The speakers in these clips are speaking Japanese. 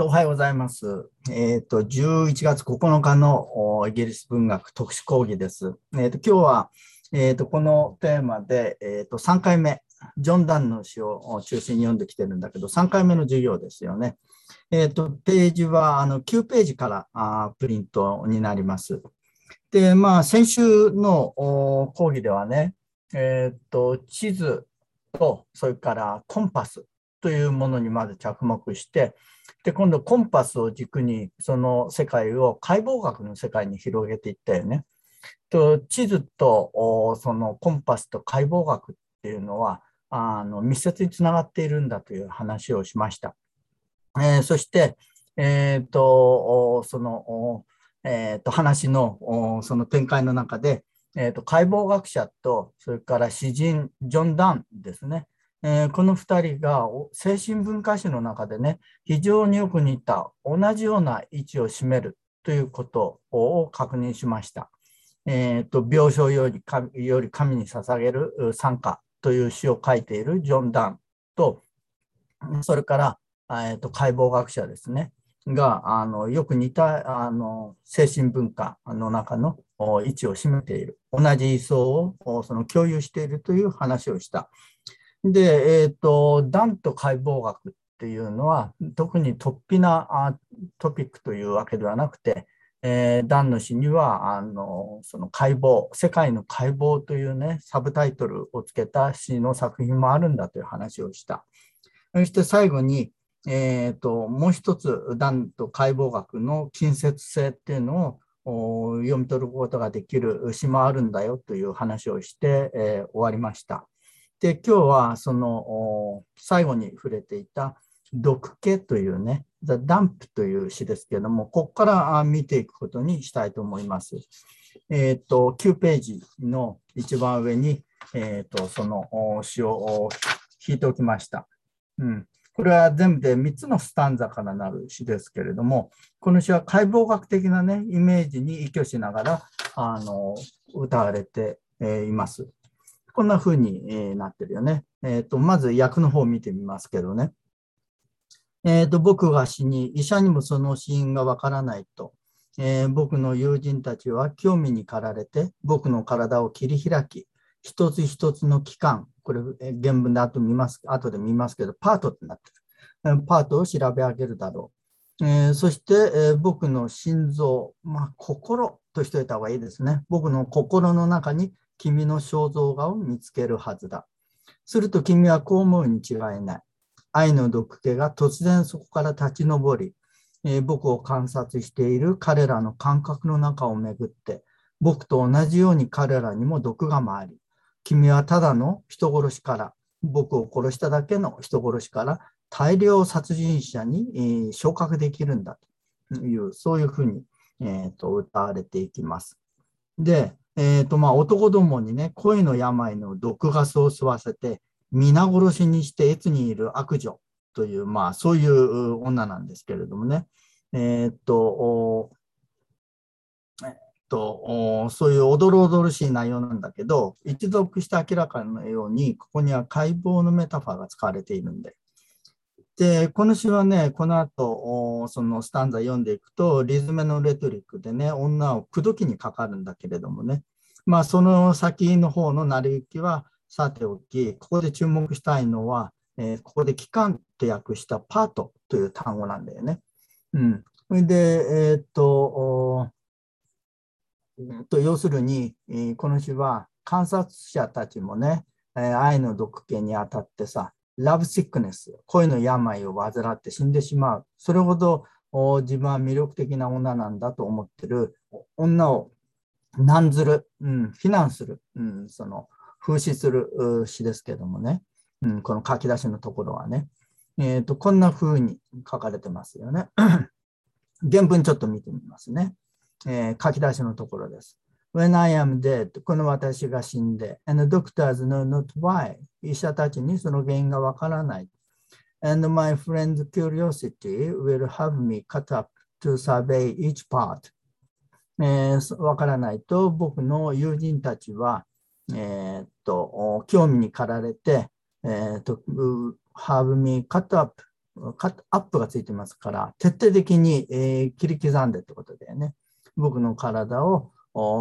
おはようございます。えっ、と、11月9日のイギリス文学特殊講義です。えっ、と、今日は、えっ、と、このテーマで、えっ、と、3回目、ジョン・ダンの詩を中心に読んできてるんだけど、3回目の授業ですよね。えっ、と、ページはあの9ページからあプリントになります。で、まあ、先週の講義ではね、えっ、と、地図と、それからコンパスというものにまず着目して、で、今度コンパスを軸にその世界を解剖学の世界に広げていったよね。と地図とそのコンパスと解剖学っていうのはあの密接につながっているんだという話をしました。えーそして、えーとそのえーと話のその展開の中で、えーと解剖学者とそれから詩人ジョン・ダンですね。えーこの2人が精神文化史の中でね、非常によく似た同じような位置を占めるということを確認しました。えーと病床より神より神に捧げるう賛歌という詩を書いているジョン・ダンと、それから、えーと解剖学者ですね、があのよく似たあの精神文化の中の位置を占めている、同じ位相をその共有しているという話をした。で、えっ、と、ダンと解剖学っていうのは、特に突飛なあトピックというわけではなくて、えーダンの詩には、あの、その解剖、世界の解剖というね、サブタイトルをつけた詩の作品もあるんだという話をした。そして最後に、えっ、と、もう一つ、ダンと解剖学の近接性っていうのを読み取ることができる詩もあるんだよという話をして、えー終わりました。で、今日はその最後に触れていた毒気というね、The Dump という詩ですけれども、ここから見ていくことにしたいと思います。えっ、と、9ページの一番上に、えっ、と、その詩を引いておきました。うん。これは全部で3つのスタンザからなる詩ですけれども、この詩は解剖学的なね、イメージに依拠しながら、あの、歌われています。こんな風に、なってるよね。えっ、と、まず訳の方を見てみますけどね。えっ、と、僕が死に、医者にもその死因がわからないと、えー僕の友人たちは興味に駆られて、僕の体を切り開き、一つ一つの器官、これ、原文で後見ます、後で見ますけど、パートってなってる。パートを調べ上げるだろう。えーそして、え僕の心臓、まあ、心としておいた方がいいですね。僕の心の中に君の肖像画を見つけるはずだ。すると君はこう思うに違いない。愛の毒気が突然そこから立ち上り、えー僕を観察している彼らの感覚の中をめぐって、僕と同じように彼らにも毒が回り、君はただの人殺しから、僕を殺しただけの人殺しから、大量殺人者に、え昇格できるんだという、そういうふうに、えーと歌われていきます。で、えーとまあ、男どもにね、恋の病の毒ガスを吸わせて、皆殺しにして越にいる悪女という、まあ、そういう女なんですけれどもね、えーと、おえーとそういうおどろおどろしい内容なんだけど、一読して明らかのように、ここには解剖のメタファーが使われているんで。で、この詩はね、この後、そのスタンザ読んでいくと、リズムのレトリックでね、女を口説きにかかるんだけれどもね、まあ、その先の方の成り行きはさておき、ここで注目したいのは、えーここで期間と訳したパートという単語なんだよね。うん。で、えーっと、と要するに、この詩は観察者たちもね、愛の毒気にあたってさ、ラブシックネス、恋の病を患って死んでしまう。それほど自分は魅力的な女なんだと思ってる女を難ずる、うん、非難する、うん、その風刺する詩ですけどもね、うん、この書き出しのところはね、えーとこんな風に書かれてますよね。原文ちょっと見てみますね。えー書き出しのところです。When I am dead, この私が死んで、and the doctors know not why, 医者たちにその原因がわからない。And my friend's curiosity will have me cut up to survey each part. えーわからないと、僕の友人たちは、えーっと、興味に駆られて、えーっと、have me cut up アップがついてますから、徹底的に、えー、切り刻んでってことだよね。僕の体を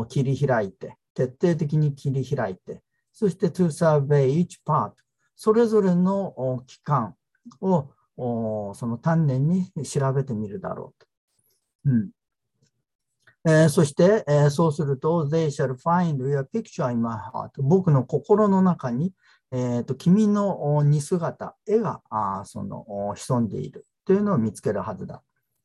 切り開いて、徹底的に切り開いて、そして to survey each part、それぞれの期間をその丹念に調べてみるだろうと。うんえー、そして、えー、そうすると、they shall find your picture in my heart. 僕の心の中に、えーと、君の似姿、絵があその潜んでいるというのを見つけるはずだ。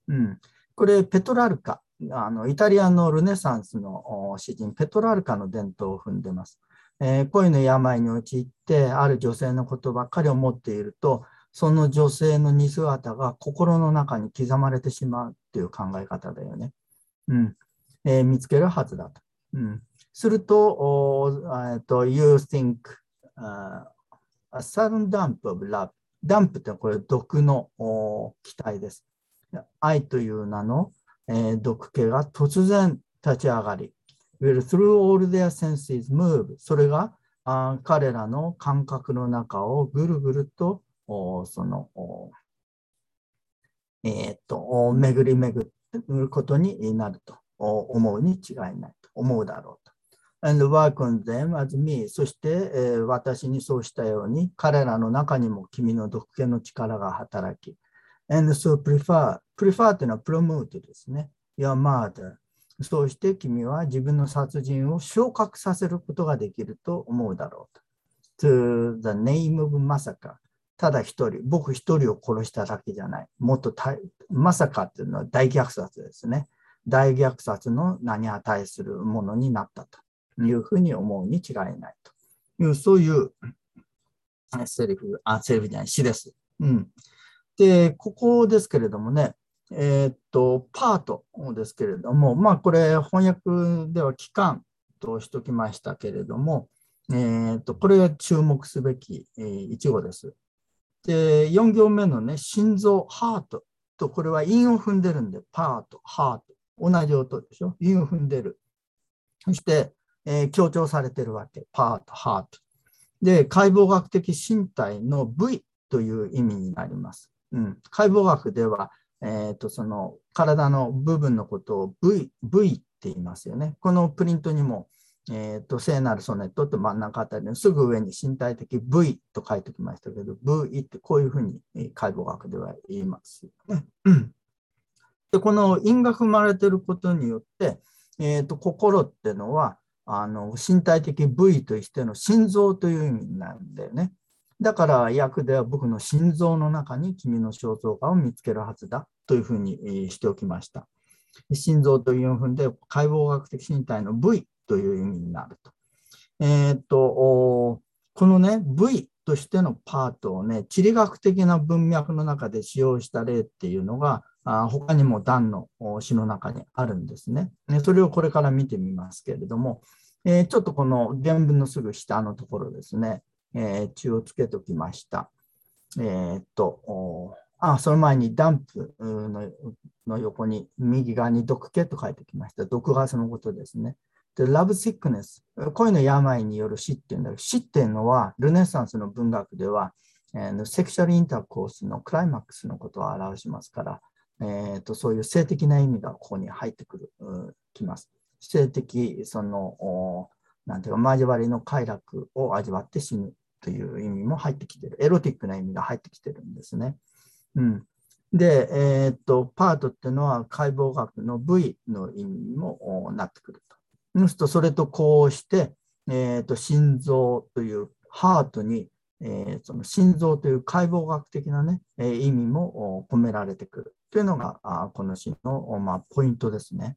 うん、これ、ペトラルカ、あのイタリアのルネサンスの詩人、ペトラルカの伝統を踏んでます。えー、恋の病に陥って、ある女性のことばっかり思っていると、その女性の似姿が心の中に刻まれてしまうっていう考え方だよね。うんえー、見つけるはずだと。うん、すると、えと You think、uh, a sudden dump of love. ダンプってこれ毒の期待です。愛という名の、え、毒気が突然立ち上がり、will through all their senses move それがあ彼らの感覚の中をぐるぐるとそのえー、っと巡り巡ることになると思うに違いないと思うだろうと。And work on them as me そして、えー、私にそうしたように彼らの中にも君の毒気の力が働き And so prefer prefer というのは promote ですね Your mother そうして君は自分の殺人を昇格させることができると思うだろうと。To the name of まさか。ただ一人、僕一人を殺しただけじゃない。もっとまさかっていうのは大虐殺ですね。大虐殺の名に値するものになったというふうに思うに違いないという、そういうセリフ、あ、セリフじゃない、詩です。うん。で、ここですけれどもね、えー、っと、パートですけれども、まあ、これ、翻訳では期間としときましたけれども、えー、っと、これが注目すべき、えー、一語です。で、4行目のね、心臓、ハートと、これは韻を踏んでるんで、パート、ハート、同じ音でしょ？韻を踏んでる。そして、えー、強調されてるわけ、パート、ハート。で、解剖学的身体の部位という意味になります。うん、解剖学では、えーと、その体の部分のことを V, v って言いますよね。このプリントにも、えーと、聖なるソネットって真ん中あたりのすぐ上に身体的 V と書いておきましたけど、V ってこういうふうに解剖学では言いますね。でこの因が踏まれていることによって、えーと、心っていうのはあの身体的部位としての心臓という意味なんだよね。だから訳では僕の心臓の中に君の肖像画を見つけるはずだというふうにしておきました。心臓というふうで解剖学的身体の部位という意味になると。えー、っと、このね、部位としてのパートをね、地理学的な文脈の中で使用した例っていうのが、あ他にも段の詩の中にあるんですね。ねそれをこれから見てみますけれども、えー、ちょっとこの原文のすぐ下のところですね、えー、中をつけておきました。えー、っと、あ、その前にダンプのの横に右側に毒気と書いてきました。毒ガスのことですね。で、ラブシックネス。恋の病による死っていうんだけど、死っていうのは、ルネサンスの文学では、えー、セクシャルインターコースのクライマックスのことを表しますから、えーと、そういう性的な意味がここに入ってくる、きます。性的、その、なんていうか、交わりの快楽を味わって死ぬという意味も入ってきてる。エロティックな意味が入ってきてるんですね。うん。で、えー、っと、パートっていうのは解剖学の部位の意味にもなってくると。そうすると、それとこうして、えー、っと、心臓というハートに、えー、その心臓という解剖学的なね、え意味も込められてくるというのが、あこの詩の、まあ、ポイントですね。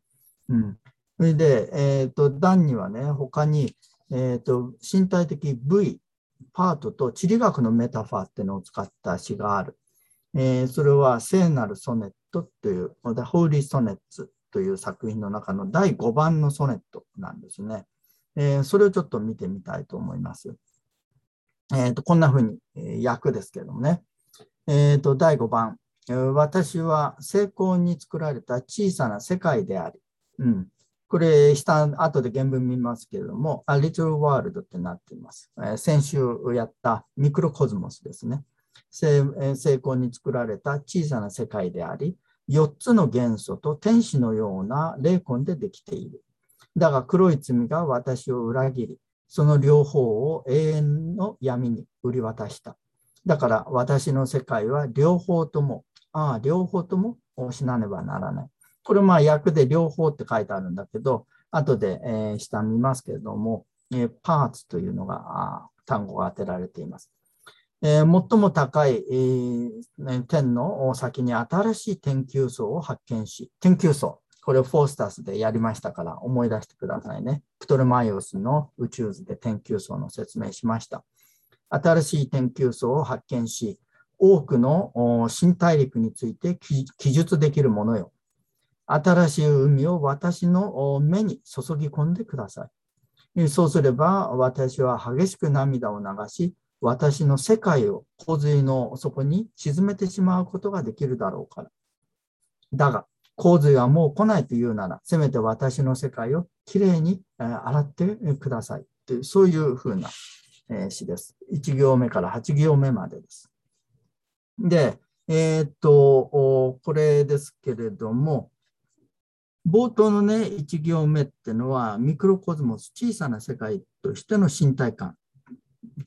うん。それで、えっ、と、段にはね、他に、えっ、と、身体的部位パートと地理学のメタファーっていうのを使った詩がある。えー、それは聖なるソネットという、The Holy Sonnets という作品の中の第5番のソネットなんですね。えー、それをちょっと見てみたいと思います。えーと、こんなふうに、えー、訳ですけどもね。えーと、第5番、私は成功に作られた小さな世界であり、うん、これ、下、後で原文見ますけれども、A Little World ってなっています。え、先週やったミクロコズモスですね。成功に作られた小さな世界であり、4つの元素と天使のような霊魂でできている。だが黒い罪が私を裏切り、その両方を永遠の闇に売り渡した。だから私の世界は両方とも、ああ、両方ともしなねばならない。これまあ訳で両方って書いてあるんだけど、後で、えー、下見ますけれども、えー、パーツというのが単語が当てられています。えー、最も高い、えー、天の先に新しい天球層を発見し、天球層、これをフォースタスでやりましたから思い出してくださいね。プトレマイオスの宇宙図で天球層の説明しました。新しい天球層を発見し、多くの新大陸について記述できるものよ。新しい海を私の目に注ぎ込んでください。そうすれば私は激しく涙を流し、私の世界を洪水の底に沈めてしまうことができるだろうから。だが、洪水はもう来ないというなら、せめて私の世界をきれいに洗ってください。という、そういうふうな詩です。1行目から8行目までです。で、えー、っと、これですけれども、冒頭のね、1行目ってのは、ミクロコズモス、小さな世界としての身体感っ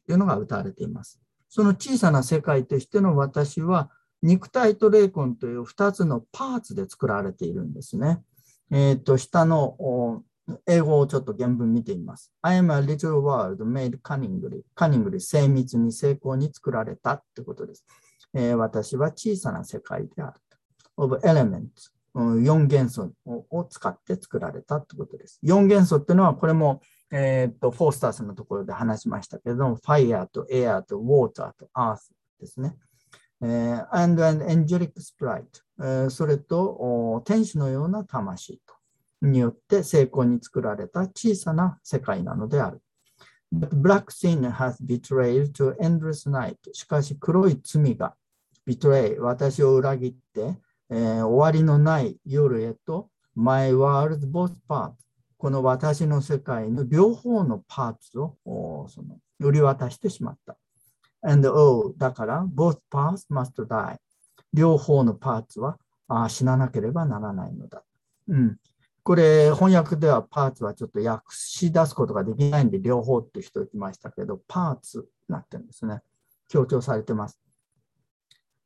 ていうのが歌われています。その小さな世界としての私は、肉体と霊魂という2つのパーツで作られているんですね。えっ、ー、と、下の英語をちょっと原文見てみます。I am a little world made cunningly, cunningly 精密に成功に作られたってことです。えー、私は小さな世界である。of elements 4元素を使って作られたってことです。4元素っていうのは、これも、えっ、ー、と、フォースタースのところで話しましたけれども、fire と air と water と earth ですね。え and an angelic sprite、えそれと天使のような魂とによって成功に作られた小さな世界なのである。But black sin has betrayed to endless night. しかし黒い罪が betray 私を裏切って、えー、終わりのない夜へと my world both parts この私の世界の両方のパーツをその売り渡してしまった。and all だから both parts must die 両方のパーツはあ死ななければならないのだ。うん。これ翻訳ではパーツはちょっと訳し出すことができないんで両方って人言ってましたけどパーツになってるんですね。強調されてます。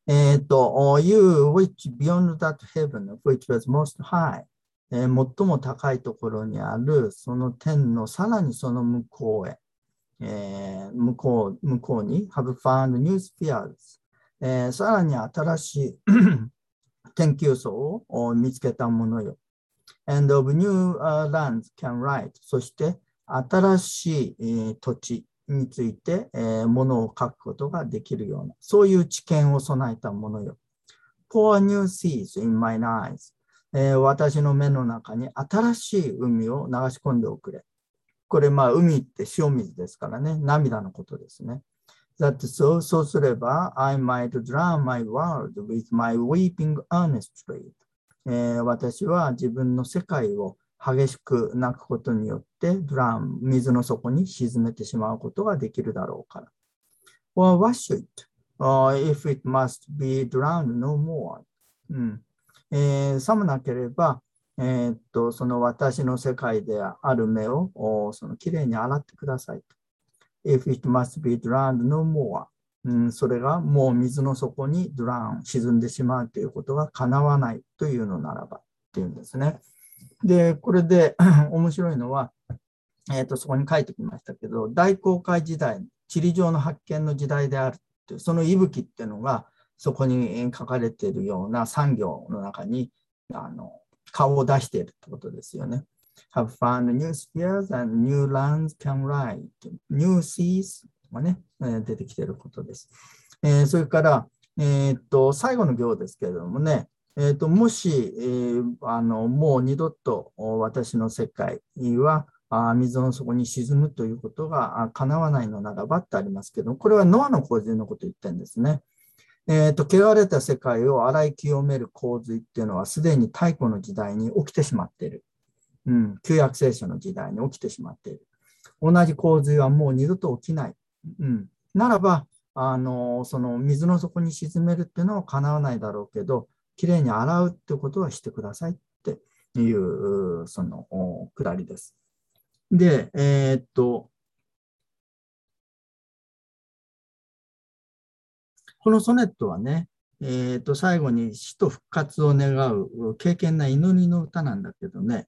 えっ、ー、と、You which beyond that heaven which was most high えー、最も高いところにあるその天のさらにその向こうへえー、向こう向こうに have found new spheres、えー、さらに新しい研究層を見つけたものよ。and of new lands can write そして新しい土地についてものを書くことができるようなそういう知見を備えたものよ。pour new seas in mine eyes 私の目の中に新しい海を流し込んでおくれ。これ、まあ、海って塩水ですからね、涙のことですね。だってそうそうすれば、I might drown my world with my weeping earnestly、えー、私は自分の世界を激しく泣くことによって、ドラン、水の底に沈めてしまうことができるだろうから。Or wash it, or if it must be drowned no more. うんえー、さもなければ、えー、っと、その私の世界である目をそのきれいに洗ってくださいと。If it must be drowned no more、うん、それがもう水の底にドラウン、沈んでしまうということが叶わないというのならばっていうんですね。で、これで 面白いのは、えー、とそこに書いてきましたけど、大航海時代、地理上の発見の時代であるという、その息吹っていうのが、そこに書かれているような産業の中にあの顔を出しているってことですよね。have found new spheres and new lands can write. new seas がね、出てきていることです。えー、それから、えー、っと、最後の行ですけれどもね、えー、ともし、えー、あのもう二度と私の世界はあ水の底に沈むということが叶わないのならばってありますけど、これはノアの洪水のことを言ってるんですね。えーと、汚れた世界を洗い清める洪水っていうのはすでに太古の時代に起きてしまっている。うん、旧約聖書の時代に起きてしまっている。同じ洪水はもう二度と起きない。うん、ならばあのその水の底に沈めるっていうのは叶わないだろうけど、きれいに洗うってことはしてくださいっていう、そのくだりです。で、えー、っと、このソネットはね、えー、と最後に死と復活を願う敬虔な祈りの歌なんだけどね、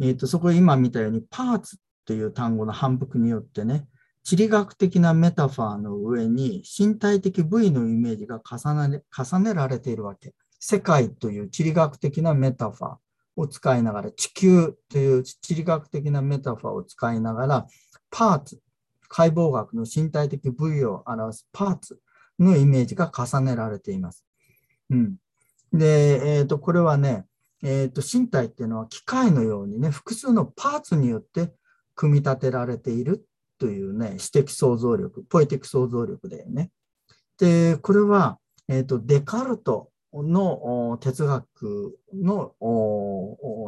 えー、とそこ今見たようにパーツという単語の反復によってね、地理学的なメタファーの上に身体的部位のイメージが重ね重ねられているわけ。世界という地理学的なメタファーを使いながら、地球という地理学的なメタファーを使いながら、パーツ、解剖学の身体的部位を表すパーツのイメージが重ねられています。うん、で、えーと、これはね、えーと、身体っていうのは機械のようにね、複数のパーツによって組み立てられているというね、私的想像力、ポエティック想像力だよね。で、これは、えーと、デカルトの哲学の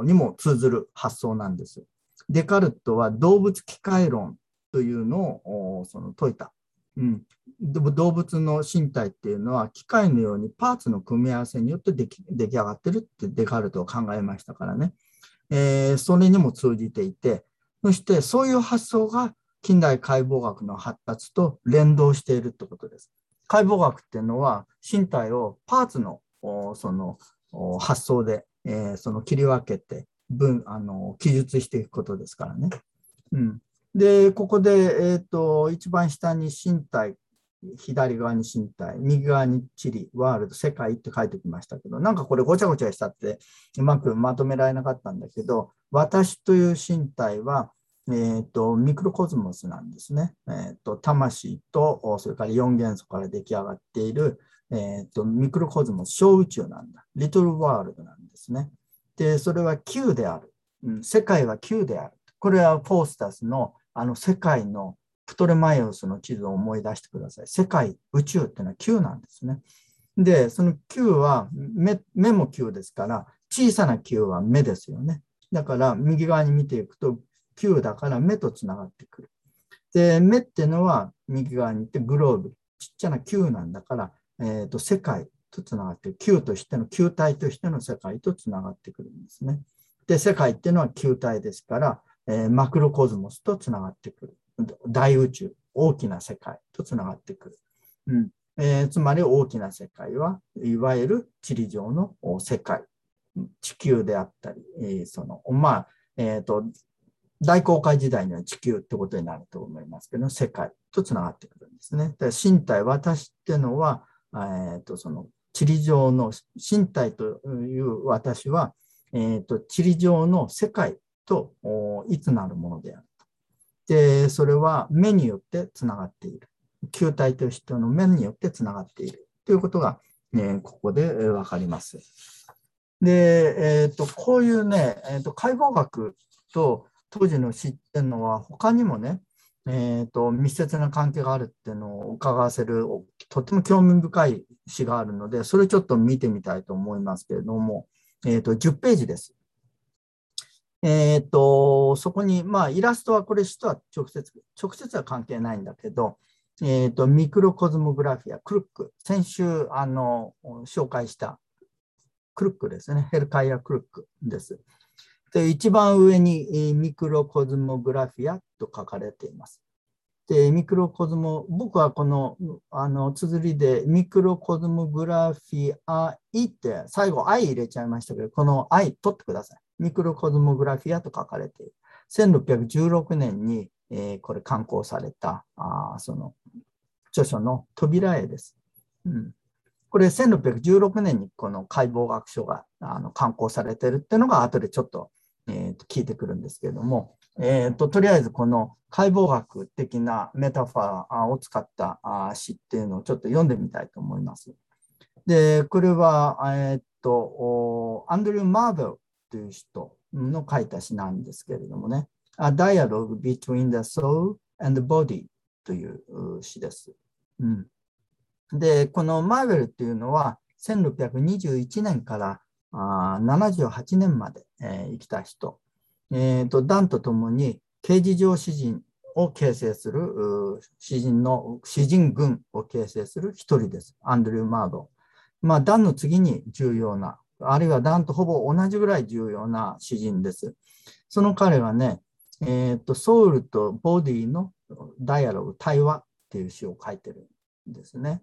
にも通ずる発想なんです。デカルトは動物機械論というのをその説いた。うん、動物の身体っていうのは機械のようにパーツの組み合わせによって出来出来上がってるってデカルトは考えましたからね、えー、それにも通じていてそしてそういう発想が近代解剖学の発達と連動しているってことです。解剖学っていうのは身体をパーツのその発想で、えー、その切り分けて分あの記述していくことですからね。うん、で、ここで、えーと、一番下に身体、左側に身体、右側に地理、ワールド、世界って書いてきましたけど、なんかこれごちゃごちゃしちゃって、うまくまとめられなかったんだけど、私という身体は、えーと、ミクロコズモスなんですね。えーと、魂と、それから4元素から出来上がっている、えーと、ミクロコズモス、小宇宙なんだ。リトルワールドなんですね。で、それは Q である。うん、世界は Q である。これはフォースタスのあの世界のプトレマイオスの地図を思い出してください。世界、宇宙っていうのは9なんですね。で、その9は目目も9ですから、小さな9は目ですよね。だから右側に見ていくと9だから目とつながってくる。で、目っていうのは右側に行ってグローブ、ちっちゃな9なんだから、えーと、世界とつながって。球としての球体としての世界とつながってくるんですね。で、世界っていうのは球体ですから、えー、マクロコズモスとつながってくる。大宇宙、大きな世界とつながってくる。うんえー、つまり大きな世界はいわゆる地理上の世界、地球であったり、えー、そのまあ、えーと、大航海時代には地球ってことになると思いますけど、世界とつながってくるんですね。だ身体、私っていうのは、えーと、その地理上の身体という私は、えーと地理上の世界といつなるものであると。で、それは目によってつながっている。球体としての目によってつながっているということが、ね、ここでわかります。で、えーと、こういうね、えーと、解剖学と当時の知ってるのは他にもね、えーと、密接な関係があるっていうのを伺わせるとっても興味深い詩があるのでそれちょっと見てみたいと思いますけれども、えー、と10ページです。えっ、ー、と、そこに、まあ、イラストはこれ詩とは直接、直接は関係ないんだけど、えっ、ー、と、ミクロコズモグラフィア、クルック、先週、あの、紹介したクルックですね。ヘルカイアクルックです。で、一番上にミクロコズモグラフィアと書かれています。で、ミクロコズモ、僕はこの、あの、綴りでミクロコズモグラフィアイって最後 I 入れちゃいましたけど、この I 取ってください。ミクロコズモグラフィアと書かれている。1616年に、えー、これ刊行されたあその著書の扉絵です。うん、これ1616年にこの解剖学書があの刊行されているっていうのが後でちょっと,、えー、と聞いてくるんですけれども、えーと、とりあえずこの解剖学的なメタファーを使った詩っていうのをちょっと読んでみたいと思います。で、これは、えっ、ー、と、アンドリュー・マーベルという人の書いた詩なんですけれどもね、A Dialogue Between the Soul and the Body という詩です。うん、で、このマーベルっていうのは1621年からあ78年まで、えー、生きた人、えーと、ダンと共に刑事上詩人を形成する詩人の、詩人軍を形成する一人です。アンドリュー・マード。まあ、ダンの次に重要な、あるいはダンとほぼ同じぐらい重要な詩人です。その彼はね、えーと、ソウルとボディのダイアログ、対話っていう詩を書いてるんですね。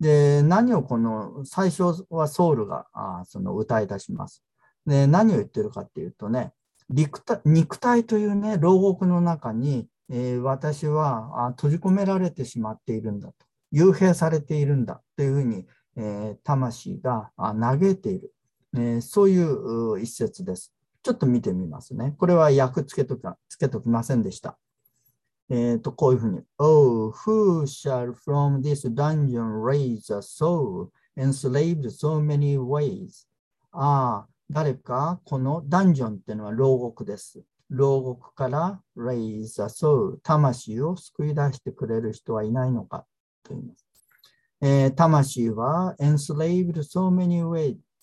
で、何をこの、最初はソウルがあその歌い出します。で、何を言ってるかっていうとね、肉体というね、牢獄の中に、えー、私は閉じ込められてしまっているんだと、幽閉されているんだというふうに、えー、魂が嘆いている、えー、そういう一節です。ちょっと見てみますね。これは訳つけときつけときませんでした。えっ、と、こういうふうに。Oh, who shall from this dungeon raise a soul enslaved so many ways? ああ、誰かこのダンジョンっていうのは牢獄です。牢獄から raise a soul 魂を救い出してくれる人はいないのかと言います。えー、魂は enslaved so many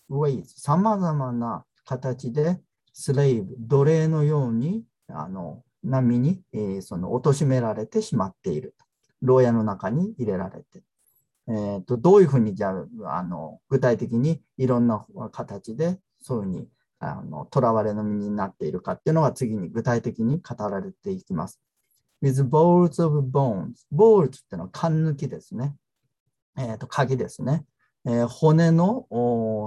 ways さまざまな形でスレイブ、奴隷のようにあの波に、えー、その貶められてしまっている。牢屋の中に入れられて。えーと、どういうふうにじゃあの具体的にいろんな形でそういうふうにあの囚われの身になっているかっていうのが次に具体的に語られていきます。with balls of bones。balls っていうのは勘抜きですね。えっ、ー、と、鍵ですね。えー、骨の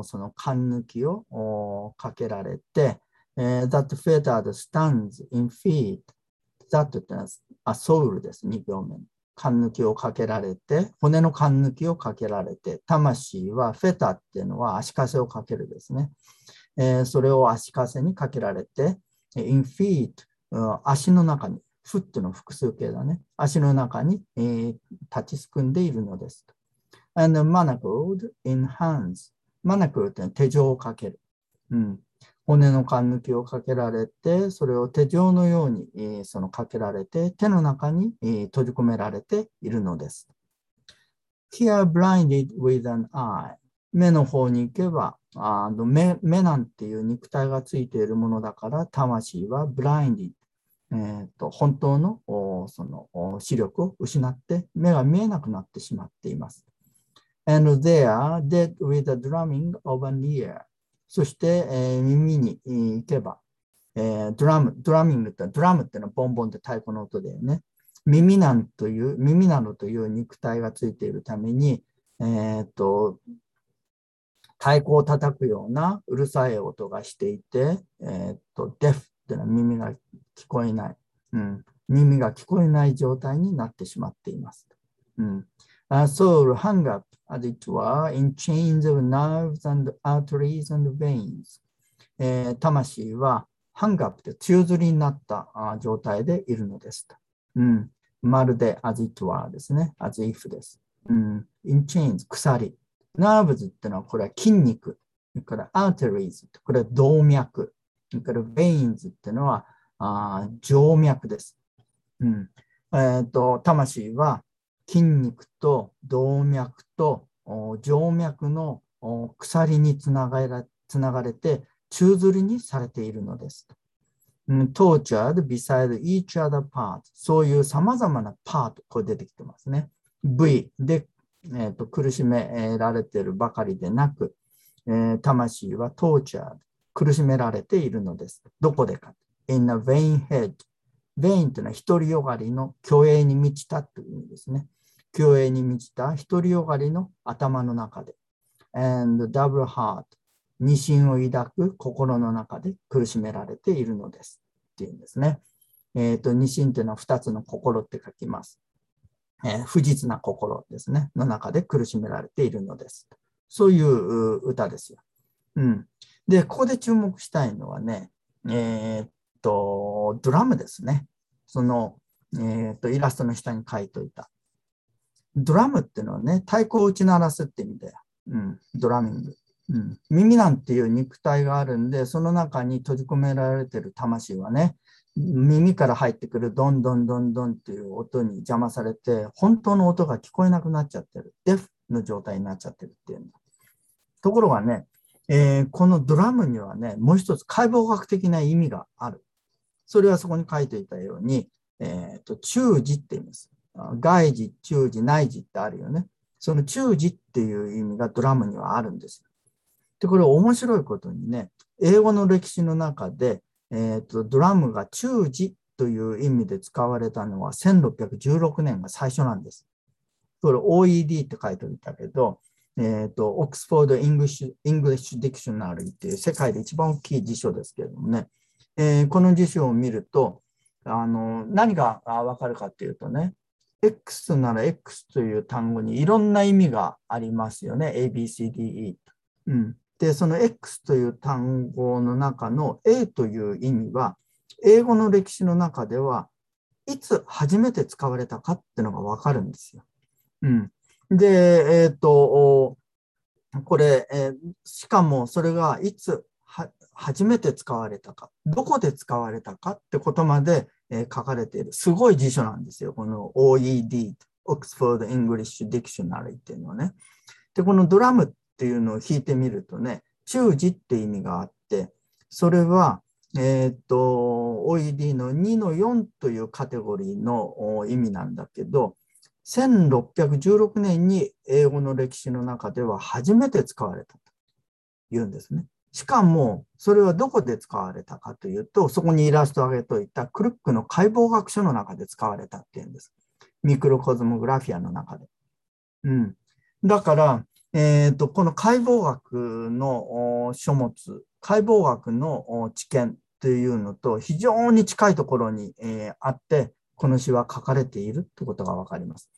その勘抜きをかけられて、えー、that feathered stands in feet. that ってのはあソウルです、2行目。勘抜きをかけられて、骨の勘抜きをかけられて、魂はフェタっていうのは足かせをかけるですね。えー、それを足かせにかけられて、in feet、足の中に、フットの複数形だね。足の中に、えー、立ちすくんでいるのです。and manacled in hands。マナクルって手錠をかける。うん。骨の勘抜きをかけられて、それを手錠のように、えー、そのかけられて、手の中に、えー、閉じ込められているのです。Here blinded with an eye 目の方に行けばあの目目なんていう肉体がついているものだから魂は blinded、えーと、本当のその視力を失って目が見えなくなってしまっています。And they are dead with the drumming of an ear そして、えー、耳に行けば、えー、ドラム、ドラミングって、ドラムってのはボンボンって太鼓の音だよね。耳なんという、耳などという肉体がついているために、えー、っと、太鼓を叩くようなうるさい音がしていて、えー、っと、デフってのは耳が聞こえない、うん。耳が聞こえない状態になってしまっています。うん。A soul hung up as it were, in chains of nerves and arteries and veins、えー、魂はハンガーって宙吊りになった状態でいるのです。うん、まるで as it were ですね。as if です。うん、in chains 鎖。nerves ってのはこれは筋肉。から arteries これは動脈。から veins ってのはあ静脈です。うんえーと魂は筋肉と動脈と静脈の鎖につながれつながれて宙吊りにされているのです。tortured beside each other part そういうさまざまなパート、これ出てきてますね。V で、えーと、苦しめられているばかりでなく、えー、魂は tortured 苦しめられているのです。どこでか ?in a vain head ベインというのは独りよがりの虚栄に満ちたという意味ですね。虚栄に満ちた独りよがりの頭の中で、and double heart、二心を抱く心の中で苦しめられているのです。っていうんですね。えっ、ー、と、二心というのは二つの心って書きます。えー、不実な心ですね。の中で苦しめられているのです。そういう歌ですよ。うん。で、ここで注目したいのはね、えっ、と、ドラムですね。その、えっ、と、イラストの下に書いといた。ドラムっていうのはね、太鼓を打ち鳴らすって意味だよ。うん、ドラミング。うん、耳なんていう肉体があるんで、その中に閉じ込められてる魂はね、耳から入ってくるどんどんどんどんっていう音に邪魔されて、本当の音が聞こえなくなっちゃってる。デフの状態になっちゃってるっていうんだところがね、えー、このドラムにはね、もう一つ解剖学的な意味がある。それはそこに書いていたように、えーと、中字って言います。外字、中字、内字ってあるよね。その中字っていう意味がドラムにはあるんですよで、これ面白いことにね、英語の歴史の中で、えーと、ドラムが中耳という意味で使われたのは1616年が最初なんです。これ OED って書いておいたけど、えっ、ー、と、 Oxford English English Dictionary っていう世界で一番大きい辞書ですけれどもね、えー、この辞書を見ると、あの何がわかるかっていうとね、X なら X という単語にいろんな意味がありますよね。A, B, C, D, E。うん、で、その X という単語の中の A という意味は、英語の歴史の中ではいつ初めて使われたかっていうのがわかるんですよ。うん、で、えっ、ー、と、これ、えー、しかもそれがいつ初めて使われたか、どこで使われたかってことまで、書かれている、すごい辞書なんですよ。この OED、Oxford English Dictionary っていうのはね。で、このドラムっていうのを引いてみるとね、中字って意味があって、それは、えっ、と、OED の2の4というカテゴリーの意味なんだけど、1616年に英語の歴史の中では初めて使われたというんですね。しかも、それはどこで使われたかというと、そこにイラストを挙げといたクルックの解剖学書の中で使われたっていうんです。ミクロコズモグラフィアの中で。うん。だから、えーと、この解剖学の書物、解剖学の知見というのと非常に近いところに、えー、あって、この詩は書かれているということがわかります。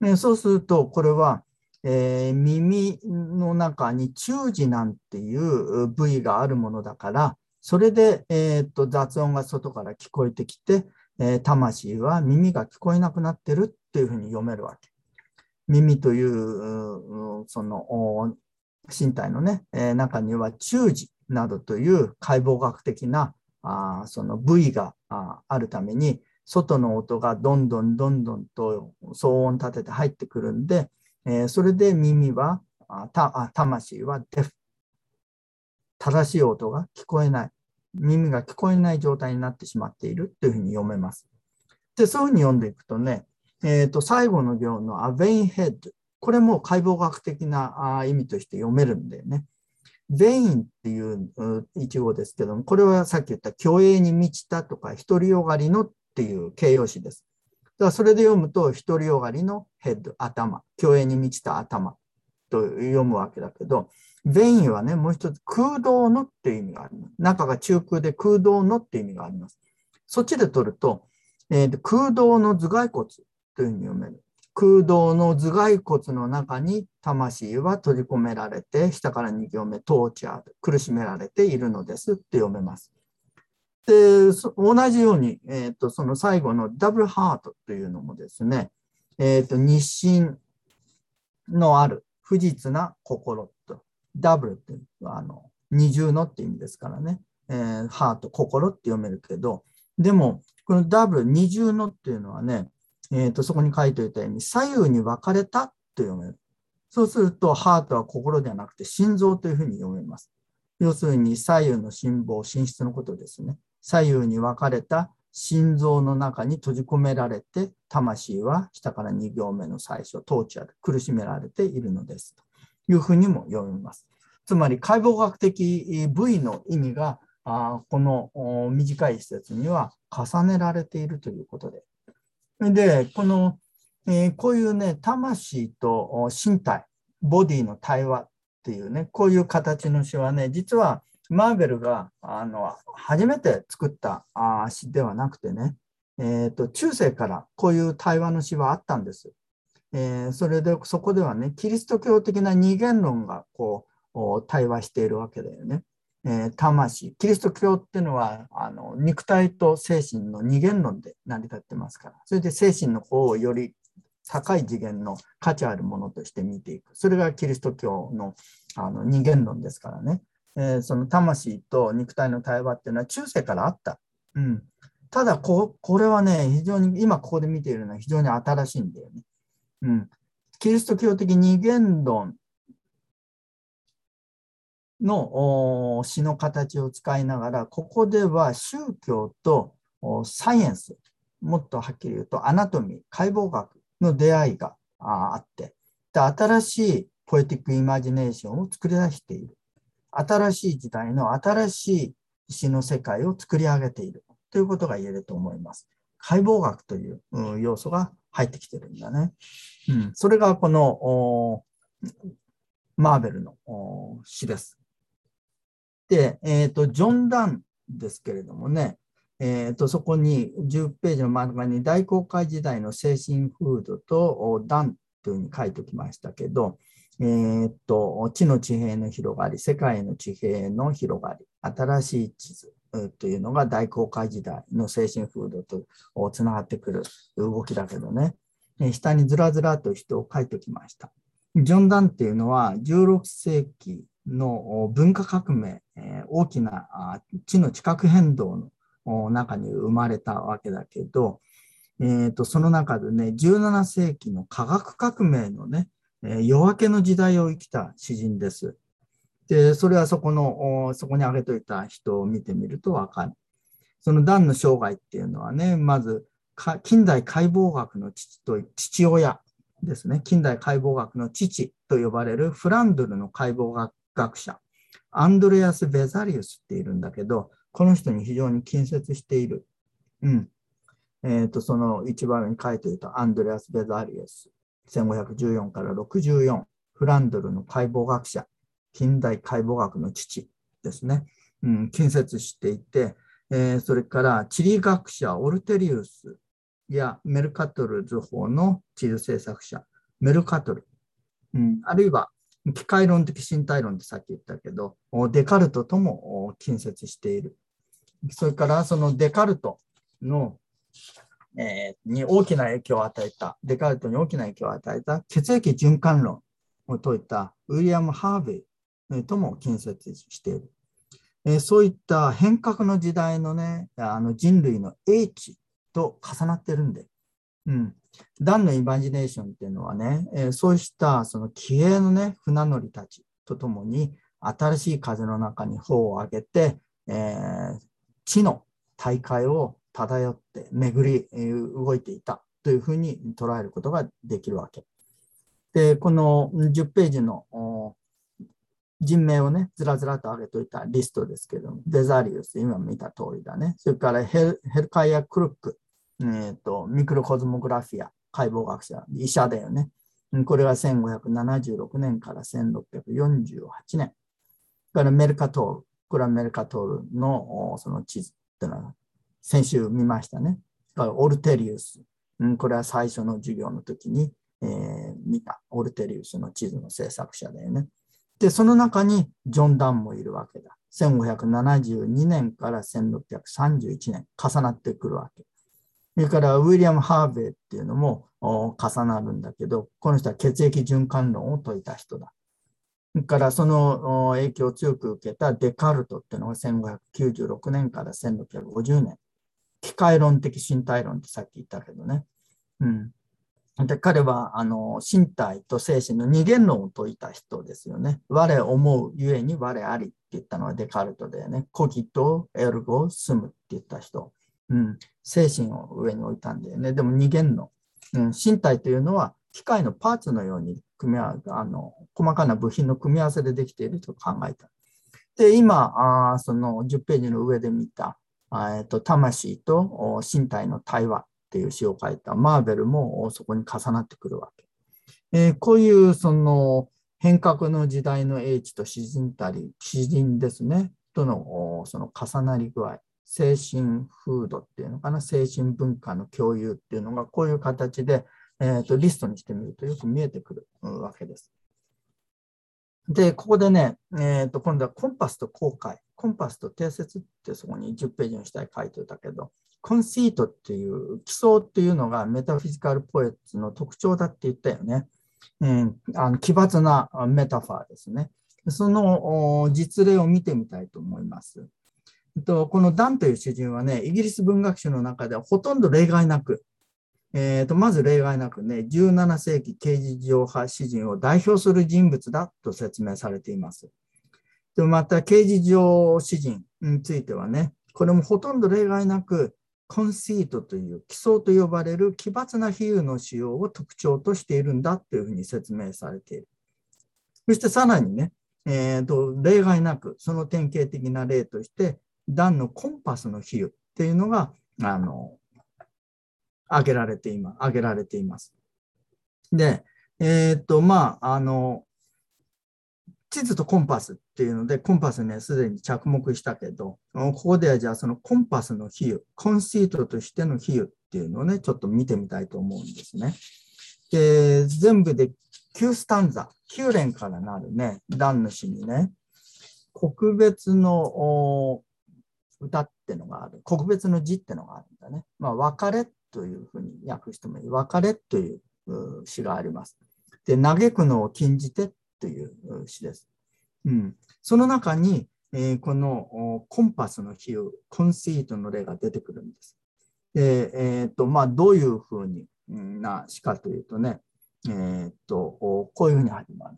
ね、そうすると、これは、えー、耳の中に中耳なんていう部位があるものだから、それで、えー、と雑音が外から聞こえてきて、えー、魂は耳が聞こえなくなってるっていうふうに読めるわけ。耳というその身体のね、えー、中には中耳などという解剖学的なあその部位があるために外の音がどんどんどんどんと騒音立てて入ってくるんで、えー、それで耳は、た魂はデフ。正しい音が聞こえない。耳が聞こえない状態になってしまっているというふうに読めます。で、そういうふうに読んでいくとね、えー、と最後の行のアベインヘッド。これも解剖学的な意味として読めるんだよね。ベインっていう一語ですけども、これはさっき言った虚栄に満ちたとか、独りよがりのっていう形容詞です。らそれで読むと、独りよがりのヘッド、頭、虚栄に満ちた頭と読むわけだけど、ベインはね、もう一つ空洞のっていう意味があります。中が中空で空洞のっていう意味があります。そっちで取ると、えー、空洞の頭蓋骨というふうに読める。空洞の頭蓋骨の中に魂は閉じ込められて、下から2行目、トーチャー、苦しめられているのですって読めます。で、同じように、えーと、その最後のダブルハートというのもですね、えーと、日清のある不実な心と、ダブルっていうのはあの二重のって意味ですからね、えー、ハート、心って読めるけど、でも、このダブル、二重のっていうのはね、えーと、そこに書いておいたように、左右に分かれたと読める。そうすると、ハートは心ではなくて心臓というふうに読めます。要するに左右の心房、心室のことですね。左右に分かれた心臓の中に閉じ込められて、魂は下から2行目の最初、トーチャーで苦しめられているのです。というふうにも読みます。つまり、解剖学的部位の意味が、あこの短い施設には重ねられているということで。で、この、えー、こういうね、魂と身体、ボディの対話っていうね、こういう形の詩はね、実はマーベルがあの初めて作った詩ではなくてね、えーと、中世からこういう対話の詩はあったんです。えー、それでそこではね、キリスト教的な二元論がこう対話しているわけだよね。えー、魂、キリスト教っていうのはあの肉体と精神の二元論で成り立ってますから、それで精神の方をより高い次元の価値あるものとして見ていく。それがキリスト教のあの二元論ですからね。えー、その魂と肉体の対話っていうのは中世からあった。うん、ただこ、これはね、非常に今ここで見ているのは非常に新しいんだよね。うん、キリスト教的二元論の詩の形を使いながら、ここでは宗教とサイエンス、もっとはっきり言うとアナトミー、解剖学の出会いがあって、で新しいポエティックイマジネーションを作り出している。新しい時代の新しい石の世界を作り上げているということが言えると思います。解剖学という要素が入ってきてるんだね。うん、それがこのマーベルの詩です。で、えっ、ー、と、ジョン・ダンですけれどもね、えーと、そこに10ページの真ん中に大航海時代の精神風土とダンというふうに書いておきましたけど、えーと、地の地平の広がり、世界の地平の広がり、新しい地図というのが大航海時代の精神風土とつながってくる動きだけどね、下にずらずらと人を書いておきました。ジョン・ダンっていうのは16世紀の文化革命、大きな地の地殻変動の中に生まれたわけだけど、えー、とその中でね、17世紀の科学革命のね、夜明けの時代を生きた詩人です。で、それはそこの、そこに挙げといた人を見てみるとわかる。そのダンの生涯っていうのはね、まず、近代解剖学の父と父親ですね、近代解剖学の父と呼ばれるフランドルの解剖学学者、アンドレアス・ベザリウスっているんだけど、この人に非常に近接している。うん。えっ、ー、と、その一番に書いていたアンドレアス・ベザリウス、1514から64、フランドルの解剖学者、近代解剖学の父ですね。うん、近接していて、えー、それから地理学者オルテリウスやメルカトル図法の地図制作者、メルカトル、うん、あるいは機械論的身体論ってさっき言ったけど、デカルトとも近接している。それからそのデカルトの、えー、に大きな影響を与えた、デカルトに大きな影響を与えた血液循環論を説いたウィリアム・ハーベイとも近接している。えー、そういった変革の時代のね、あの人類の英知と重なってるんで、うん、ダンのイマジネーションっていうのはね、えー、そうしたその気鋭のね、船乗りたちとともに、新しい風の中に帆を上げて、えー、地の大会を漂って巡り、動いていたというふうに捉えることができるわけ。で、この10ページの人名をね、ずらずらと上げといたリストですけども、デザリウス、今見た通りだね。それからヘルヘルカイア・クルック、えーと、ミクロコズモグラフィア、解剖学者、医者だよね。これが1576年から1648年。からメルカトール、これはメルカトールのその地図っていうのは先週見ましたね。オルテリウス、これは最初の授業の時に、えー、見たオルテリウスの地図の制作者だよね。で、その中にジョン・ダンもいるわけだ。1572年から1631年重なってくるわけ。それからウィリアム・ハーベイっていうのも重なるんだけど、この人は血液循環論を説いた人だ。それからその影響を強く受けたデカルトっていうのが1596年から1650年。機械論的身体論ってさっき言ったけどね。うん。で彼はあの身体と精神の二元論を説いた人ですよね。我思うゆえに我ありって言ったのはデカルトでね。コギとエルゴスムって言った人。うん、精神を上に置いたんだよね。でも二元の、うん、身体というのは機械のパーツのように組み合わあの細かな部品の組み合わせでできていると考えた。で、今、あその10ページの上で見た、えーと、魂と身体の対話っていう詩を書いたマーベルもそこに重なってくるわけ。えー、こういうその変革の時代の英知と詩人たり、詩人ですね、とのその重なり具合。精神風土っていうのかな、精神文化の共有っていうのが、こういう形で、えーと、リストにしてみるとよく見えてくるわけです。で、ここでね、えーと、今度はコンパスと後悔、コンパスと定説ってそこに10ページの下に書いてたけど、コンシートっていう基礎っていうのがメタフィジカルポエッツの特徴だって言ったよね。うん、あの奇抜なメタファーですね。その実例を見てみたいと思います。と、このダンという詩人はね、イギリス文学史の中ではほとんど例外なく、えー、とまず例外なくね、17世紀刑事上派詩人を代表する人物だと説明されています。でまた、刑事上詩人についてはね、これもほとんど例外なく、コンシートという基礎と呼ばれる奇抜な比喩の使用を特徴としているんだというふうに説明されている。そしてさらにね、えーと、例外なくその典型的な例として段のコンパスの比喩っていうのがあの挙げられています。挙げられています。で、えっ、と、まあ、あの、地図とコンパスっていうので、コンパスね、すでに着目したけど、ここではじゃあそのコンパスの比喩、コンシートとしての比喩っていうのをね、ちょっと見てみたいと思うんですね。で、全部で9スタンザ、9連からなるね、段主にね、国別の歌ってのがある、国別の字ってのがあるんだね。まあ、別れというふうに訳してもいい。別れという詩があります。で、嘆くのを禁じてという詩です。うん、その中に、えー、このコンパスの比喩、コンシートの例が出てくるんです。で、えーとまあ、どういうふうにな詩かというとね、えーと、こういうふうに始まる。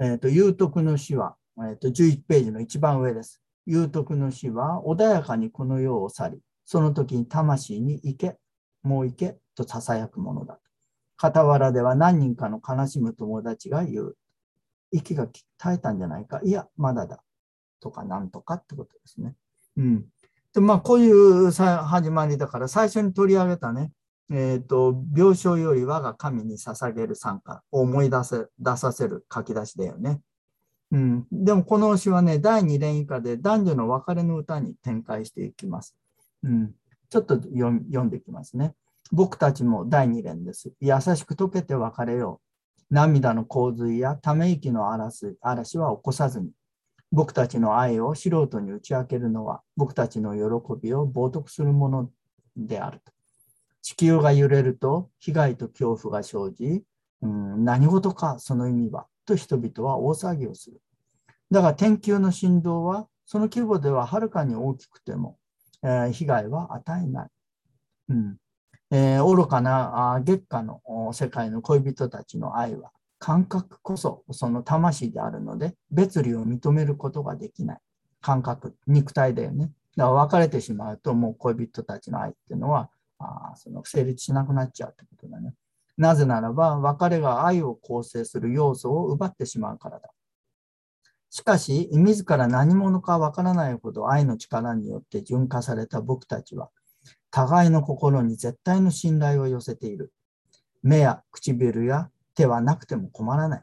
えーと、有徳の詩は、えーと、11ページの一番上です。有徳の詩は穏やかにこの世を去り、その時に魂に行け、もう行けと囁くものだ。傍らでは何人かの悲しむ友達が言う。息が絶えたんじゃないか。いや、まだだ。とか、なんとかってことですね。うん。で、まあ、こういう始まりだから、最初に取り上げたね、えっ、ー、と、病床より我が神に捧げる参加を思い出せ、出させる書き出しだよね。うん。でも、この詩はね、第2連以下で男女の別れの歌に展開していきます。うん。ちょっと読んできますね。僕たちも第2連です。優しく溶けて別れよう。涙の洪水やため息の嵐嵐は起こさずに、僕たちの愛を素人に打ち明けるのは、僕たちの喜びを冒涜するものであると。地球が揺れると、被害と恐怖が生じ、うん、何事かその意味は、と人々は大騒ぎをする。だが天球の振動は、その規模でははるかに大きくても、え、被害は与えない。うん。えー、愚かな月下の世界の恋人たちの愛は感覚こそその魂であるので別離を認めることができない。感覚肉体だよね。だから別れてしまうともう恋人たちの愛っていうのはあその成立しなくなっちゃうってことだね。なぜならば別れが愛を構成する要素を奪ってしまうからだ。しかし自ら何者かわからないほど愛の力によって純化された僕たちは互いの心に絶対の信頼を寄せている。目や唇や手はなくても困らない。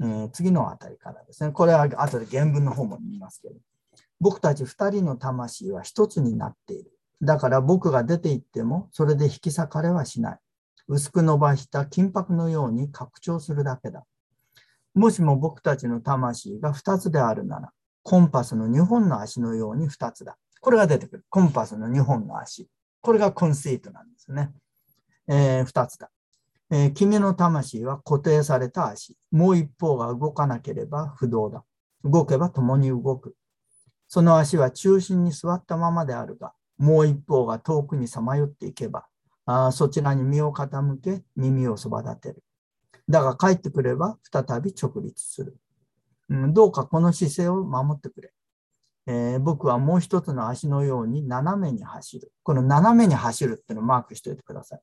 えー、次のあたりからですね。これは後で原文の方も見ますけど。僕たち二人の魂は一つになっている。だから僕が出て行ってもそれで引き裂かれはしない。薄く伸ばした金箔のように拡張するだけだ。もしも僕たちの魂が二つであるなら、コンパスの2本の足のように二つだ。これが出てくる。コンパスの2本の足。これがコンセイトなんですね。えー、2つだ、えー、君の魂は固定された足。もう一方が動かなければ不動だ。動けば共に動く。その足は中心に座ったままであるが、もう一方が遠くにさまよっていけば、あそちらに身を傾け、耳をそば立てる。だが帰ってくれば再び直立する、うん。どうかこの姿勢を守ってくれ。えー、僕はもう一つの足のように斜めに走る。この斜めに走るっていうのをマークしておいてください。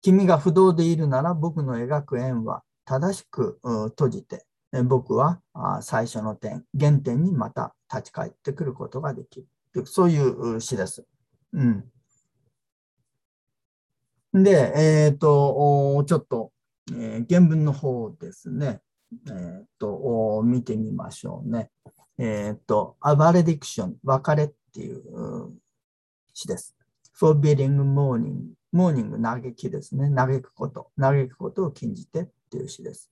君が不動でいるなら僕の描く円は正しく閉じて、え僕は最初の点、原点にまた立ち返ってくることができる。そういう詩です。うん。で、えっ、ー、と、ちょっと、えー、原文の方ですね。えっ、と、見てみましょうね。えっ、ー、と、アバレディクション、別れっていう詩です。forbidding morning, morning 嘆きですね。嘆くこと、嘆くことを禁じてっていう詩です。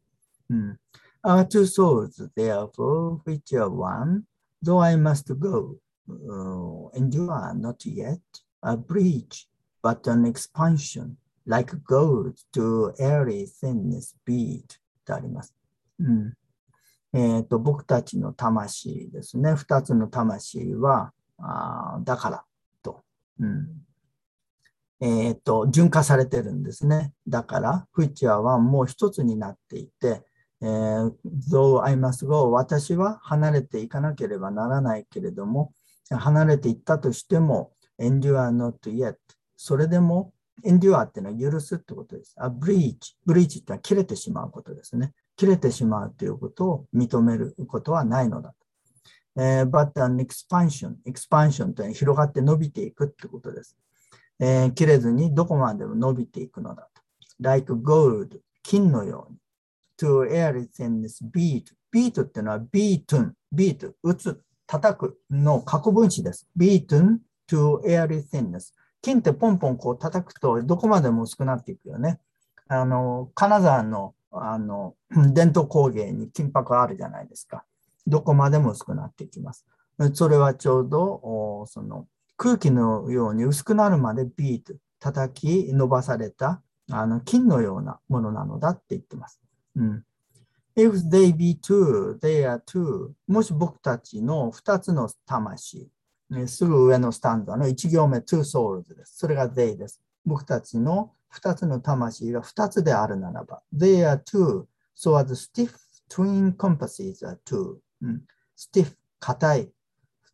うん、Our two souls, therefore, which are one, though I must go, uh, and you are not yet a breach, but an expansion, like gold to airy thinness beat ってあります。うんえーと、僕たちの魂ですね、2つの魂は、あだからと、うんえーと、純化されてるんですね。だから、フィッチャーはもう一つになっていて、えー、though I must go 私は離れていかなければならないけれども、離れていったとしても、endure not yet. それでも endure っていうのは許すってことです。あ、breach。breach ってのは切れてしまうことですね。切れてしまうということを認めることはないのだと。えー、but an expansion。expansion というのは広がって伸びていくってことです。えー、切れずにどこまでも伸びていくのだと。like gold。金のように。to air it in this beat。beat っていうのは beaten。beat。打つ。叩くの過去分詞です。beaten to air it thinness。金ってポンポンこう叩くとどこまでも薄くなっていくよね。あの、金沢のあの 伝統工芸に金箔あるじゃないですか。どこまでも薄くなっていきます。それはちょうどその空気のように薄くなるまでビート、叩き伸ばされたあの金のようなものなのだって言ってます。うん、If they be two, they are two. もし僕たちの2つの魂、すぐ上のスタンドの1行目、two souls です。それが they です。僕たちの2つの魂が2つであるならば、they are two, so as stiff twin compasses are two、うん、stiff、硬い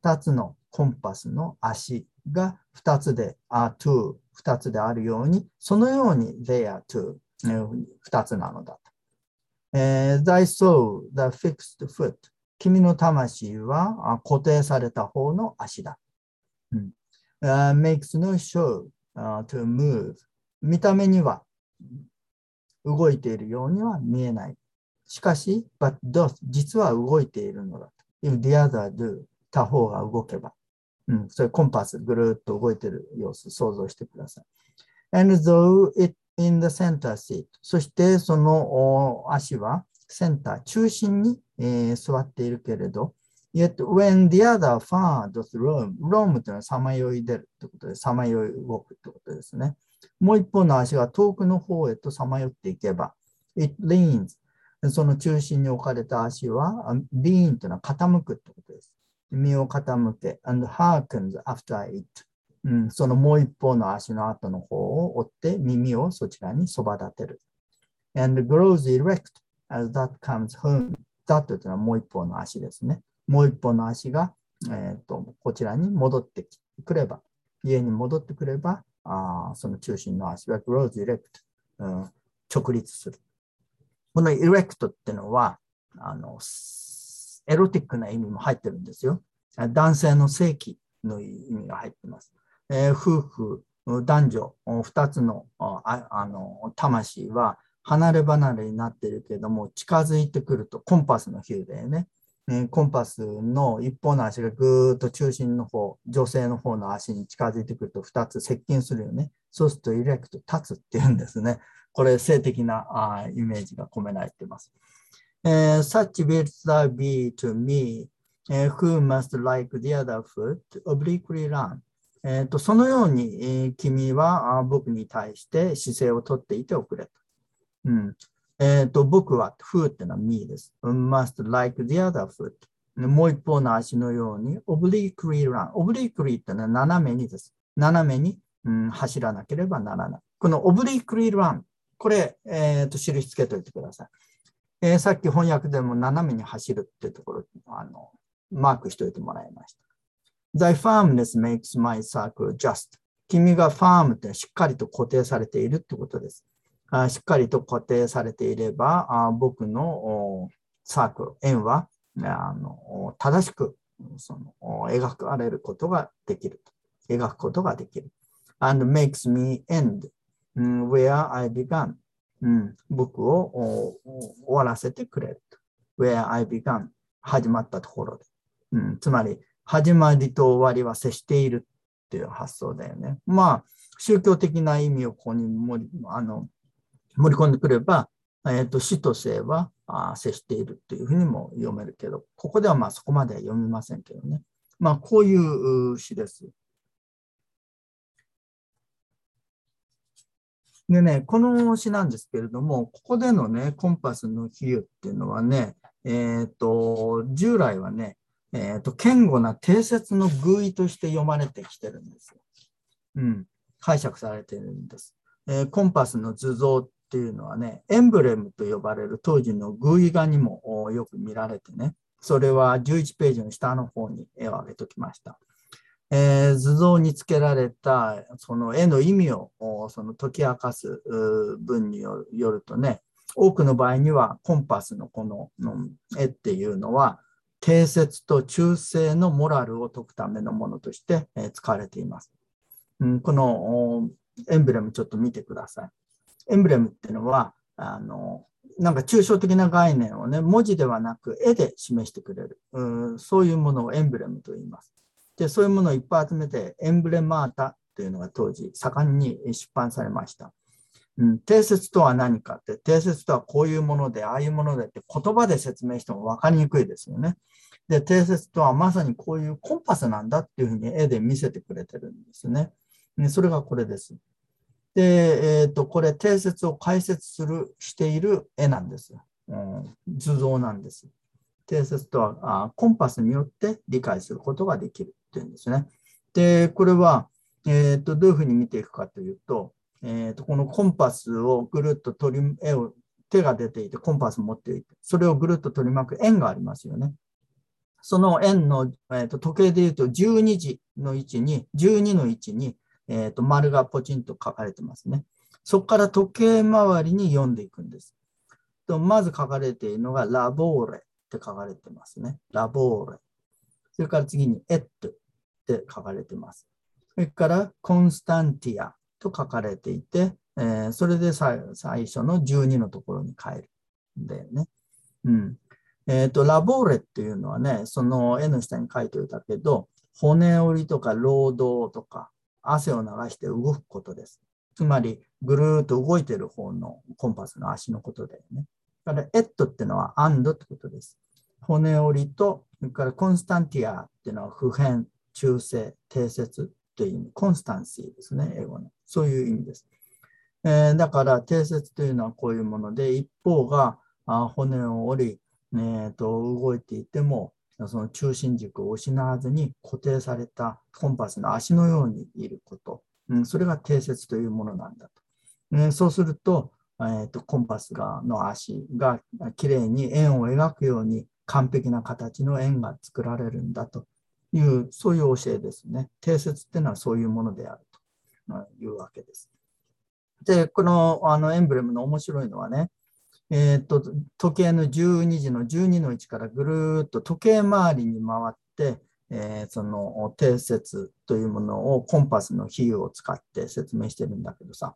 2つのコンパスの足が2つで are two、2つであるように、そのように they are two、2つなのだと。えー、thy soul, the fixed foot 君の魂は固定された方の足だ。うん uh, makes no show、uh, to move 見た目には動いているようには見えない。しかし、but doth 実は動いているのだと。if the other do 他方が動けば。うん、それコンパスぐるっと動いている様子想像してください。and though it in the center seat そしてその足はセンター、中心に、えー、座っているけれど、yet when the other far doth roam, roam というのはさまよい出るということで、さまよい動くということですね。もう一方の足が遠くの方へとさまよっていけば、it leans その中心に置かれた足は、lean というのは傾くということです。身を傾け、and hearkens after it、うん。そのもう一方の足の後の方を追って耳をそちらにそば立てる。and grows erect as that comes home. That というのはもう一方の足ですね。もう一方の足が、えーとこちらに戻ってくれば、家に戻ってくれば、あその中心の足は grows erect、うん、直立する。この erect っていうのはあの、エロティックな意味も入ってるんですよ。男性の性器の意味が入ってます。えー、夫婦、男女、2つのああの魂は離れ離れになっているけども、近づいてくると、コンパスの比喩でね、コンパスの一方の足がぐーっと中心の方、女性の方の足に近づいてくると2つ接近するよね。そうするとイレクト、立つっていうんですね。これ性的なあイメージが込められています。えー、such will thou be to me, who must like the other foot obliquely run. えーと、そのように、えー、君は僕に対して姿勢をとっていておくれと。うん、えっ、ー、と、僕は、風ってのは me です。must like the other foot. もう一方の足のように obliquely run。obliquely ってのは斜めにです。斜めに、うん、走らなければならない。この obliquely run。これ、えっ、ー、と、印つけておいてください。えー、さっき翻訳でも斜めに走るってところ、あの、マークしておいてもらいました。Thy firmness makes my circle just. 君がファームってしっかりと固定されているってことです。しっかりと固定されていれば、僕のサークル、円はあの正しくその描かれることができる。描くことができる。and makes me end where I began. うん、僕を終わらせてくれる。where I began. 始まったところで。うん、つまり、始まりと終わりは接しているっていう発想だよね。まあ、宗教的な意味をここに盛りあの盛り込んでくれば、えーと、死と生は接しているというふうにも読めるけど、ここではまあそこまでは読みませんけどね。まあ、こういう詩です。でね、この詩なんですけれども、ここでのね、コンパスの比喩っていうのはね、えっ、ー、と、従来はね、えっ、ー、と、堅固な定説の偶意として読まれてきてるんですよ。うん、解釈されてるんです。えー、コンパスの図像っていうのはね、エンブレムと呼ばれる当時のグイ画にもよく見られてね、それは11ページの下の方に絵を上げておきました。えー、図像につけられたその絵の意味をその解き明かす文によるとね、多くの場合にはコンパスのこの絵っていうのは、定説と忠誠のモラルを解くためのものとして使われています。うん、このエンブレムちょっと見てください。エンブレムっていうのは、あのなんか抽象的な概念をね、文字ではなく絵で示してくれる、うそういうものをエンブレムと言います。で、そういうものをいっぱい集めて、エンブレマータというのが当時盛んに出版されました。うん、定説とは何かって、定説とはこういうもので、ああいうものでって言葉で説明しても分かりにくいですよね。で、定説とはまさにこういうコンパスなんだっていうふうに絵で見せてくれてるんですね。それがこれです。で、えっ、ー、と、これ、定説を解説する、している絵なんです。うん、図像なんです。定説とはあコンパスによって理解することができるっていうんですね。で、これは、えっ、ー、と、どういうふうに見ていくかというと、えっ、ー、と、このコンパスをぐるっと取り、絵を、手が出ていて、コンパスを持っていて、それをぐるっと取り巻く円がありますよね。その円の、えーと、時計で言うと12時の位置に、12の位置に、えーと、丸がポチンと書かれてますね。そこから時計回りに読んでいくんです。とまず書かれているのがラボーレって書かれてますね。ラボーレ。それから次にエットって書かれてます。それからコンスタンティアと書かれていて、えー、それで最初の12のところに変えるんだよね。うん。えっ、ー、と、ラボーレっていうのはね、その絵の下に書いておいたけど、骨折りとか労働とか汗を流して動くことです。つまり、ぐるーっと動いてる方のコンパスの足のことだよね。だから、エットってのはアンドってことです。骨折りと、それからコンスタンティアっていうのは普遍、中性、定説という意味、コンスタンシーですね、英語の。そういう意味です。えー、だから、定説というのはこういうもので、一方があ骨を折り、えーと、動いていても、その中心軸を失わずに固定されたコンパスの足のようにいること、うん、それが定説というものなんだと。えー、そうすると、えーと、コンパスがの足がきれいに円を描くように完璧な形の円が作られるんだという、そういう教えですね。定説っていうのはそういうものであるというわけです。で、このあのエンブレムの面白いのはね、えーと、時計の12時の12の位置からぐるーっと時計回りに回って、えー、その定説というものをコンパスの比喩を使って説明してるんだけどさ、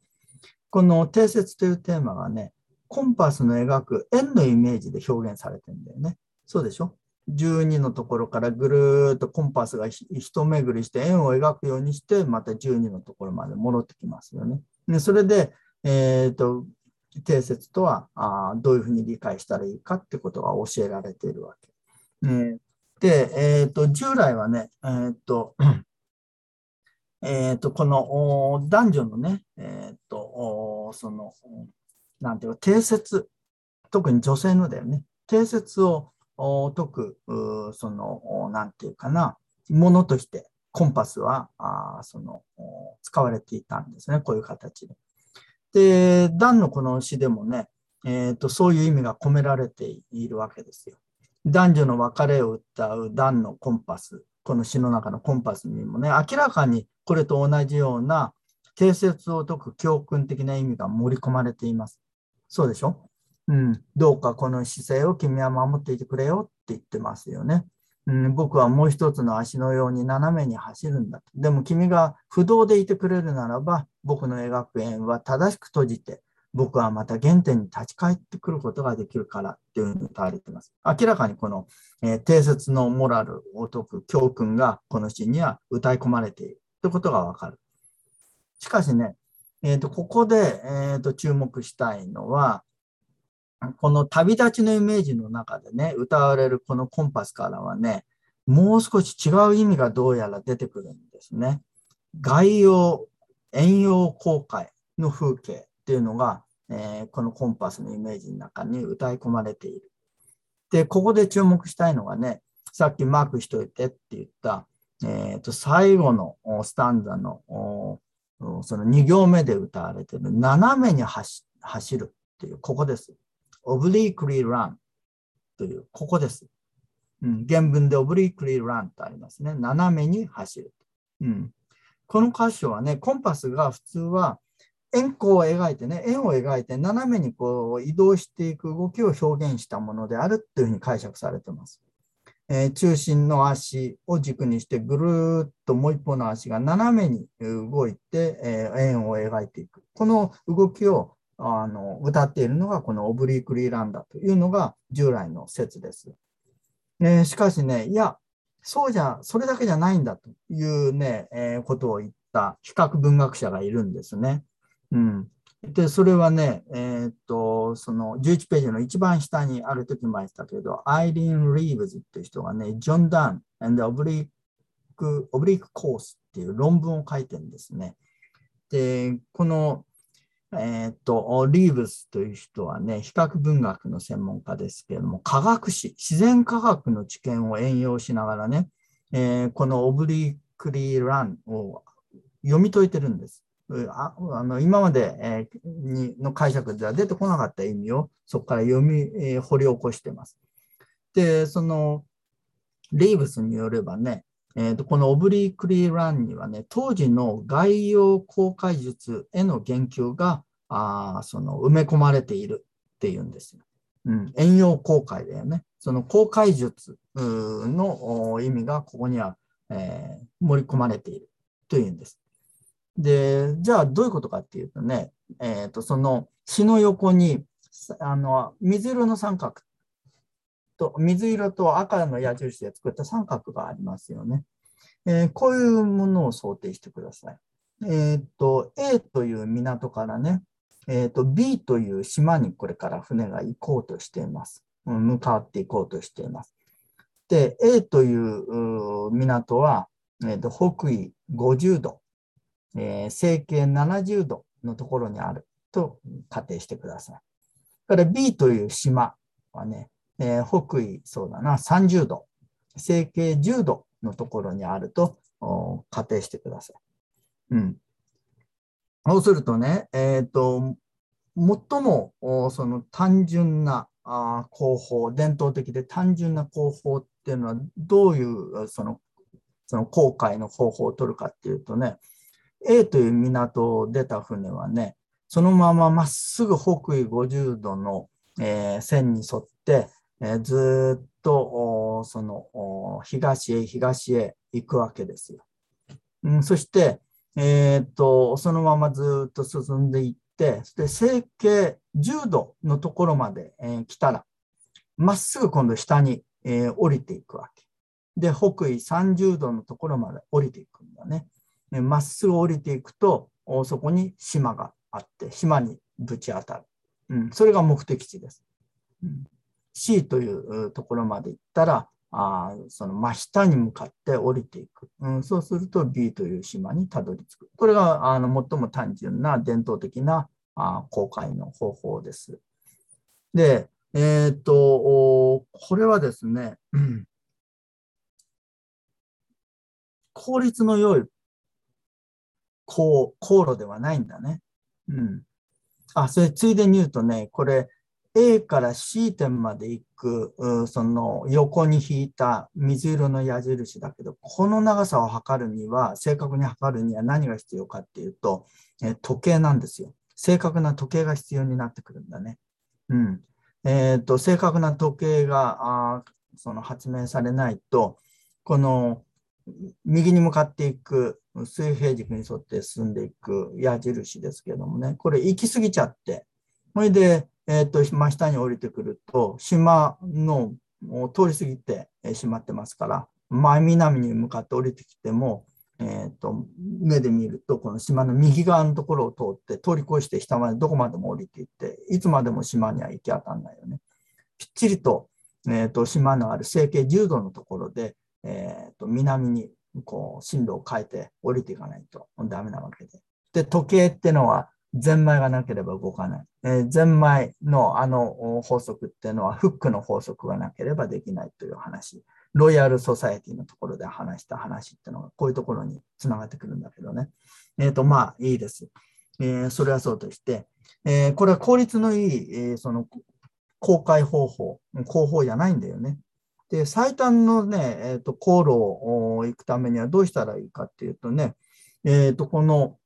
この定説というテーマがね、コンパスの描く円のイメージで表現されてるんだよね。そうでしょ ?12 のところからぐるーっとコンパスが一巡りして円を描くようにして、また12のところまで戻ってきますよね。でそれで、えーと定説とはあどういうふうに理解したらいいかってことが教えられているわけ。えー、で、えーと、従来はね、えーとえーと、この男女のね、えーと、その、なんていうか、定説、特に女性のだよね、定説を解く、その、なんていうかな、ものとして、コンパスはあその使われていたんですね、こういう形で。で、ダンのこの詩でもね、えーと、そういう意味が込められているわけですよ。男女の別れを歌うダンのコンパス、この詩の中のコンパスにもね、明らかにこれと同じような定説を解く教訓的な意味が盛り込まれています。そうでしょ？うん、どうかこの姿勢を君は守っていてくれよって言ってますよね。うん、僕はもう一つの足のように斜めに走るんだと。でも君が不動でいてくれるならば、僕の描く円は正しく閉じて、僕はまた原点に立ち返ってくることができるからっていうふうに歌われています。明らかにこの、えー、定説のモラルを説く教訓がこの詩には歌い込まれているということがわかる。しかしね、えーと、ここで、えーと注目したいのは、この旅立ちのイメージの中でね、歌われるこのコンパスからはね、もう少し違う意味がどうやら出てくるんですね。外洋、遠洋航海の風景っていうのが、えー、このコンパスのイメージの中に歌い込まれている。で、ここで注目したいのがね、さっきマークしといてって言った、えー、と最後のスタンザのその2行目で歌われてる斜めに走るっていう、ここです。obliquely run という、ここです。うん、原文で obliquely run とありますね。斜めに走る。うん、この箇所はね、コンパスが普通は円弧を描いてね、円を描いて斜めにこう移動していく動きを表現したものであるというふうに解釈されています。えー、中心の足を軸にしてぐるっともう一方の足が斜めに動いて、えー、円を描いていく。この動きをあの歌っているのがこのオブリークリーランダというのが従来の説です。えー、しかしね、いや、そうじゃ、それだけじゃないんだというね、えー、ことを言った比較文学者がいるんですね。うん。で、それはね、えー、っと、その11ページの一番下にある時も言ったけど、アイリーン・リーブズっていう人がね、ジョン・ダン and Oblique, Oblique Course っていう論文を書いてるんですね。で、この、えー、っと、リーブスという人はね、比較文学の専門家ですけれども、科学史、自然科学の知見を援用しながらね、えー、このオブリークリーランを読み解いてるんです。ああの今まで、え、にの解釈では出てこなかった意味をそこから読み、えー、掘り起こしてます。で、そのレイブスによればね、えーと、このオブリークリーランにはね、当時の概要公開術への言及があその埋め込まれているっていうんですよ。うん、遠用公開だよね。その公開術の意味がここには、えー、盛り込まれているというんです。で、じゃあどういうことかっていうとね、え、ー、と、その死の横に、あの、水色の三角と、水色と赤の矢印で作った三角がありますよね。えー、こういうものを想定してください。えっ、ー、と、A という港からね、えっ、と、B という島にこれから船が行こうとしています。向かっていこうとしています。で、A という港は、えーと北緯50度、えー、整形70度のところにあると仮定してください。から B という島はね、えー、北緯そうだな、30度、整形10度のところにあると仮定してください。うん。そうするとね、えっ、ー、と、最もその単純なあ工法、伝統的で単純な工法っていうのはどういうそのその航海の方法を取るかっていうとね、A という港を出た船はね、そのまままっすぐ北緯50度の、えー、線に沿って、え、ずっとその東へ東へ行くわけですよ。うん、そして、えー、っとそのままずっと進んでいって、そして整形10度のところまで、えー、来たら、まっすぐ今度下に、えー、降りていくわけ。で、北緯30度のところまで降りていくんだね。まっすぐ降りていくと、そこに島があって、島にぶち当たる。うん、それが目的地です。うん、C というところまで行ったら、あその真下に向かって降りていく、うん。そうすると B という島にたどり着く。これがあの最も単純な伝統的なあ航海の方法です。で、えっ、と、これはですね、うん、効率の良い航航路ではないんだね。うん。あ、それついでに言うとね、これ A から C 点まで行く、その横に引いた水色の矢印だけど、この長さを測るには、正確に測るには何が必要かっていうと、え時計なんですよ。正確な時計が必要になってくるんだね。うん。えっ、ー、と、正確な時計があその発明されないと、この右に向かっていく水平軸に沿って進んでいく矢印ですけどもね、これ行き過ぎちゃって、それで、えっ、ー、と、真下に降りてくると、島の通り過ぎてしまってますから、真南に向かって降りてきても、え、ー、と、目で見ると、この島の右側のところを通って、通り越して下までどこまでも降りていって、いつまでも島には行き当たらないよね。ぴっちりと、え、ー、と、島のある整形10度のところで、えー、と南にこう進路を変えて降りていかないとダメなわけで。で、時計ってのはゼンマイがなければ動かない。えー、ゼンマイのあの法則っていうのはフックの法則がなければできないという話。ロイヤルソサエティのところで話した話っていうのがこういうところにつながってくるんだけどね。えっ、ー、と、まあいいです。えー、それはそうとして、え、これは効率のいい、え、その公開方法、広報じゃないんだよね。で、最短のね、えーと、航路を行くためにはどうしたらいいかっていうとね、えっ、と、この、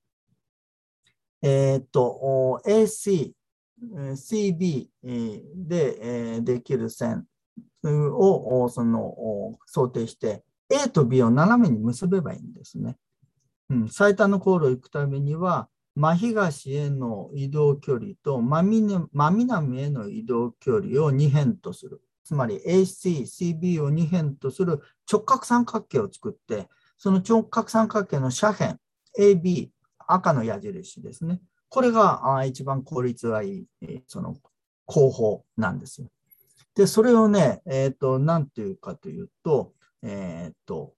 えっ、と、AC、CB でできる線をその想定して、A と B を斜めに結べばいいんですね。うん、最短の航路を行くためには、真東への移動距離と真南への移動距離を2辺とする。つまり AC、CB を2辺とする直角三角形を作って、その直角三角形の斜辺、AB、赤の矢印ですね。これが一番効率がいい、その後方なんですよ。で、それをね、えっ、ー、と、なんていうかというと、えっ、ー、と、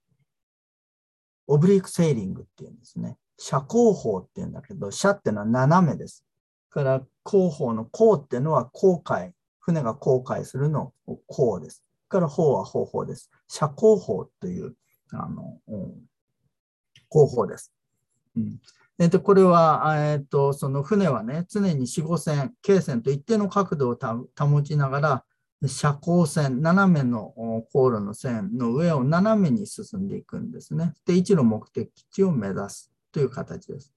オブリークセーリングっていうんですね。斜後方っていうんだけど、斜っていうのは斜めです。から後方の後っていうのは航海船が航海するのを航です。から方は方法です。斜航法という、あの、方法です。うんえっと、これは、えっと、その船はね、常に四五線、経線と一定の角度を保ちながら、斜航線、斜めの航路の線の上を斜めに進んでいくんですね。で、一の目的地を目指すという形です。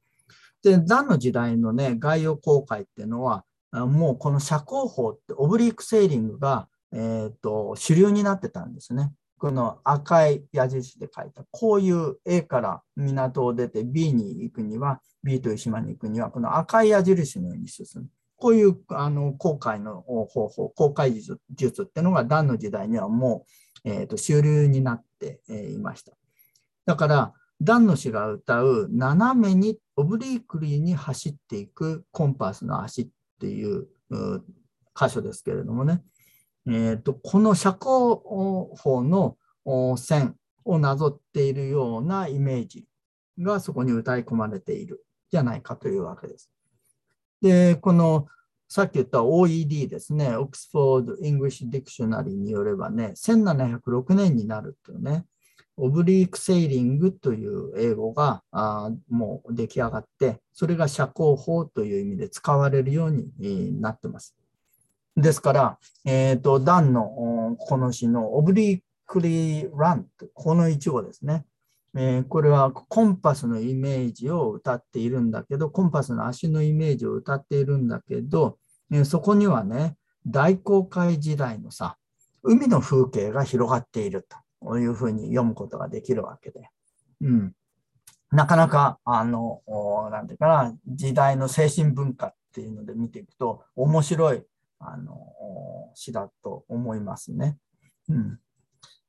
で、ザの時代のね、外洋航海っていうのは、もうこの斜航法ってオブリークセーリングが、えーと、主流になってたんですね。この赤い矢印で書いた、こういう A から港を出て B に行くには、B という島に行くには、この赤い矢印のように進む。こういうあの航海の方法、航海術術っていうのが、ダンの時代にはもう、えーと、主流になっていました。だから、ダンの詩が歌う斜めにオブリークリーに走っていくコンパスの足っていう箇所ですけれどもね、えーと、この社交法の線をなぞっているようなイメージがそこに歌い込まれているじゃないかというわけです。で、このさっき言った OED ですね、Oxford English Dictionary によればね、1706年になるとね、オブリークセーリングという英語があもう出来上がって、それが社交法という意味で使われるようになってます。ですから、えっ、ー、と、ダンのこの詩のオブリークリーランこの一語ですね。えー、これはコンパスのイメージを歌っているんだけど、コンパスの足のイメージを歌っているんだけど、え、そこにはね、大航海時代のさ、海の風景が広がっていると。いうふうに読むことができるわけで。うん。なかなか、あの、なんていうかな、時代の精神文化っていうので見ていくと、面白い、あの、詩だと思いますね。うん。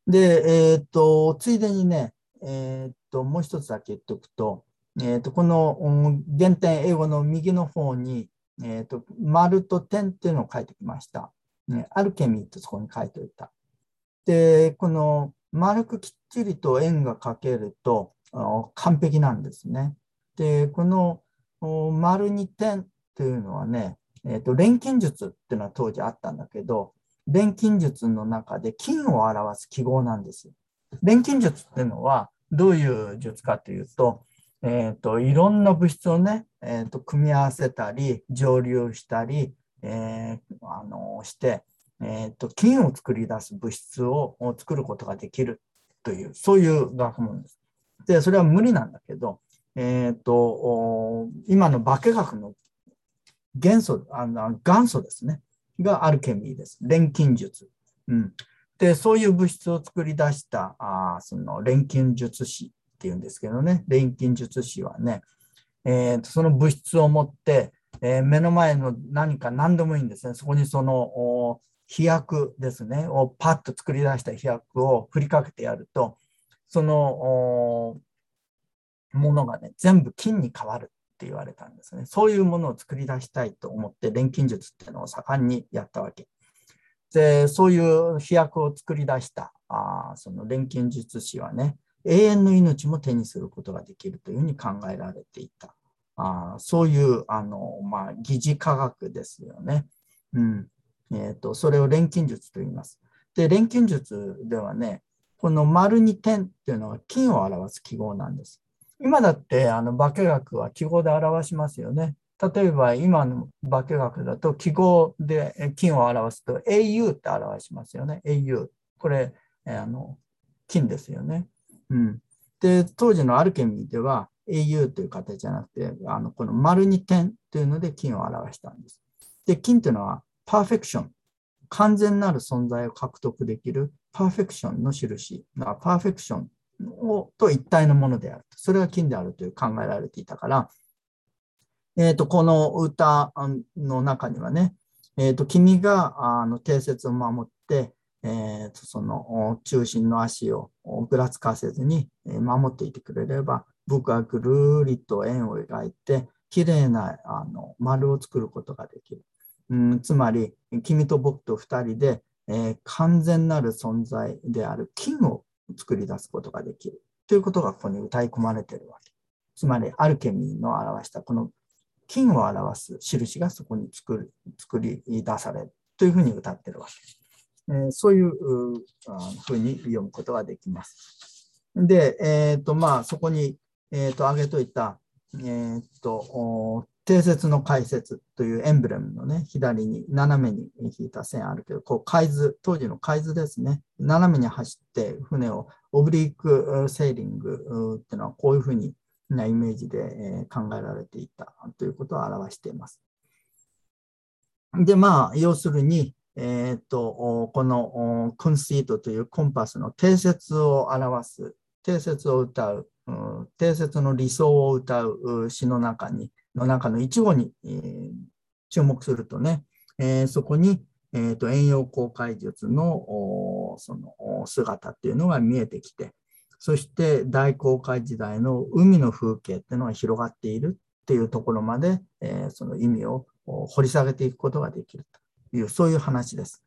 で、えっ、と、ついでにね、えっ、と、もう一つだけ言っておくと、えっ、と、この原点英語の右の方に、えっ、と、丸と点っていうのを書いてきました。ね、アルケミーってそこに書いておいた。で、この丸くきっちりと円が描けると完璧なんですね。で、この丸2点というのはね、えーと、錬金術っていうのは当時あったんだけど、錬金術の中で金を表す記号なんです。錬金術っていうのはどういう術かというと、えーと、いろんな物質をね、えーと、組み合わせたり蒸留したり、えー、あのして、えーと、金を作り出す物質を作ることができるという、そういう学問です。で、それは無理なんだけど、えーと、今の化学の元素、あの元祖ですね、がアルケミーです。錬金術。うん、で、そういう物質を作り出したあその錬金術師っていうんですけどね、錬金術師はね、えーと、その物質を持って、えー、目の前の何か何でもいいんですね。そこにその飛躍ですね、をパッと作り出した飛躍を振りかけてやると、そのものがね、全部金に変わるって言われたんですね。そういうものを作り出したいと思って、錬金術っていうのを盛んにやったわけ。で、そういう飛躍を作り出したあその錬金術師はね、永遠の命も手にすることができるというふうに考えられていた。あそういうあの、まあ、疑似科学ですよね。うん、えーと、それを錬金術と言います。で、錬金術ではね、この丸に点っていうのは金を表す記号なんです。今だってあの化学は記号で表しますよね。例えば今の化学だと記号で金を表すと au って表しますよね。au。これあの金ですよね。うん、で、当時のアルケミーでは au という形じゃなくて、あのこの丸に点というので金を表したんです。で、金というのはパーフェクション、完全なる存在を獲得できるパーフェクションの印、パーフェクションと一体のものである。それが金であるという考えられていたから、えーと、この歌の中にはね、えーと、君があの定説を守って、えーと、その中心の足をぐらつかせずに守っていてくれれば、僕はぐるりと円を描いて、きれいなあの丸を作ることができる。うん、つまり、君と僕と2人で、えー、完全なる存在である金を作り出すことができる。ということがここに歌い込まれているわけ。つまり、アルケミーの表したこの金を表す印がそこに作る作り出されるというふうに歌っているわけ。えー、そういうふうに読むことができます。で、えーとまあ、そこに、えーと、挙げといた、えーと、定説の解説というエンブレムのね、左に斜めに引いた線あるけど、こう海図、当時の海図ですね、斜めに走って船をオブリークセーリングっていうのはこういうふうになイメージで考えられていたということを表しています。で、まあ、要するに、えー、っと、このコンシートというコンパスの定説を表す、定説を歌う、定説の理想を歌う詩の中に、の中の一語に、えー、注目するとね、えー、そこに、えーと、遠洋航海術のその姿っていうのが見えてきて、そして大航海時代の海の風景っていうのが広がっているっていうところまで、えー、その意味を掘り下げていくことができるという、そういう話です。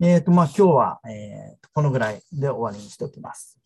えっ、ー、と、まあ今日は、えー、このぐらいで終わりにしておきます。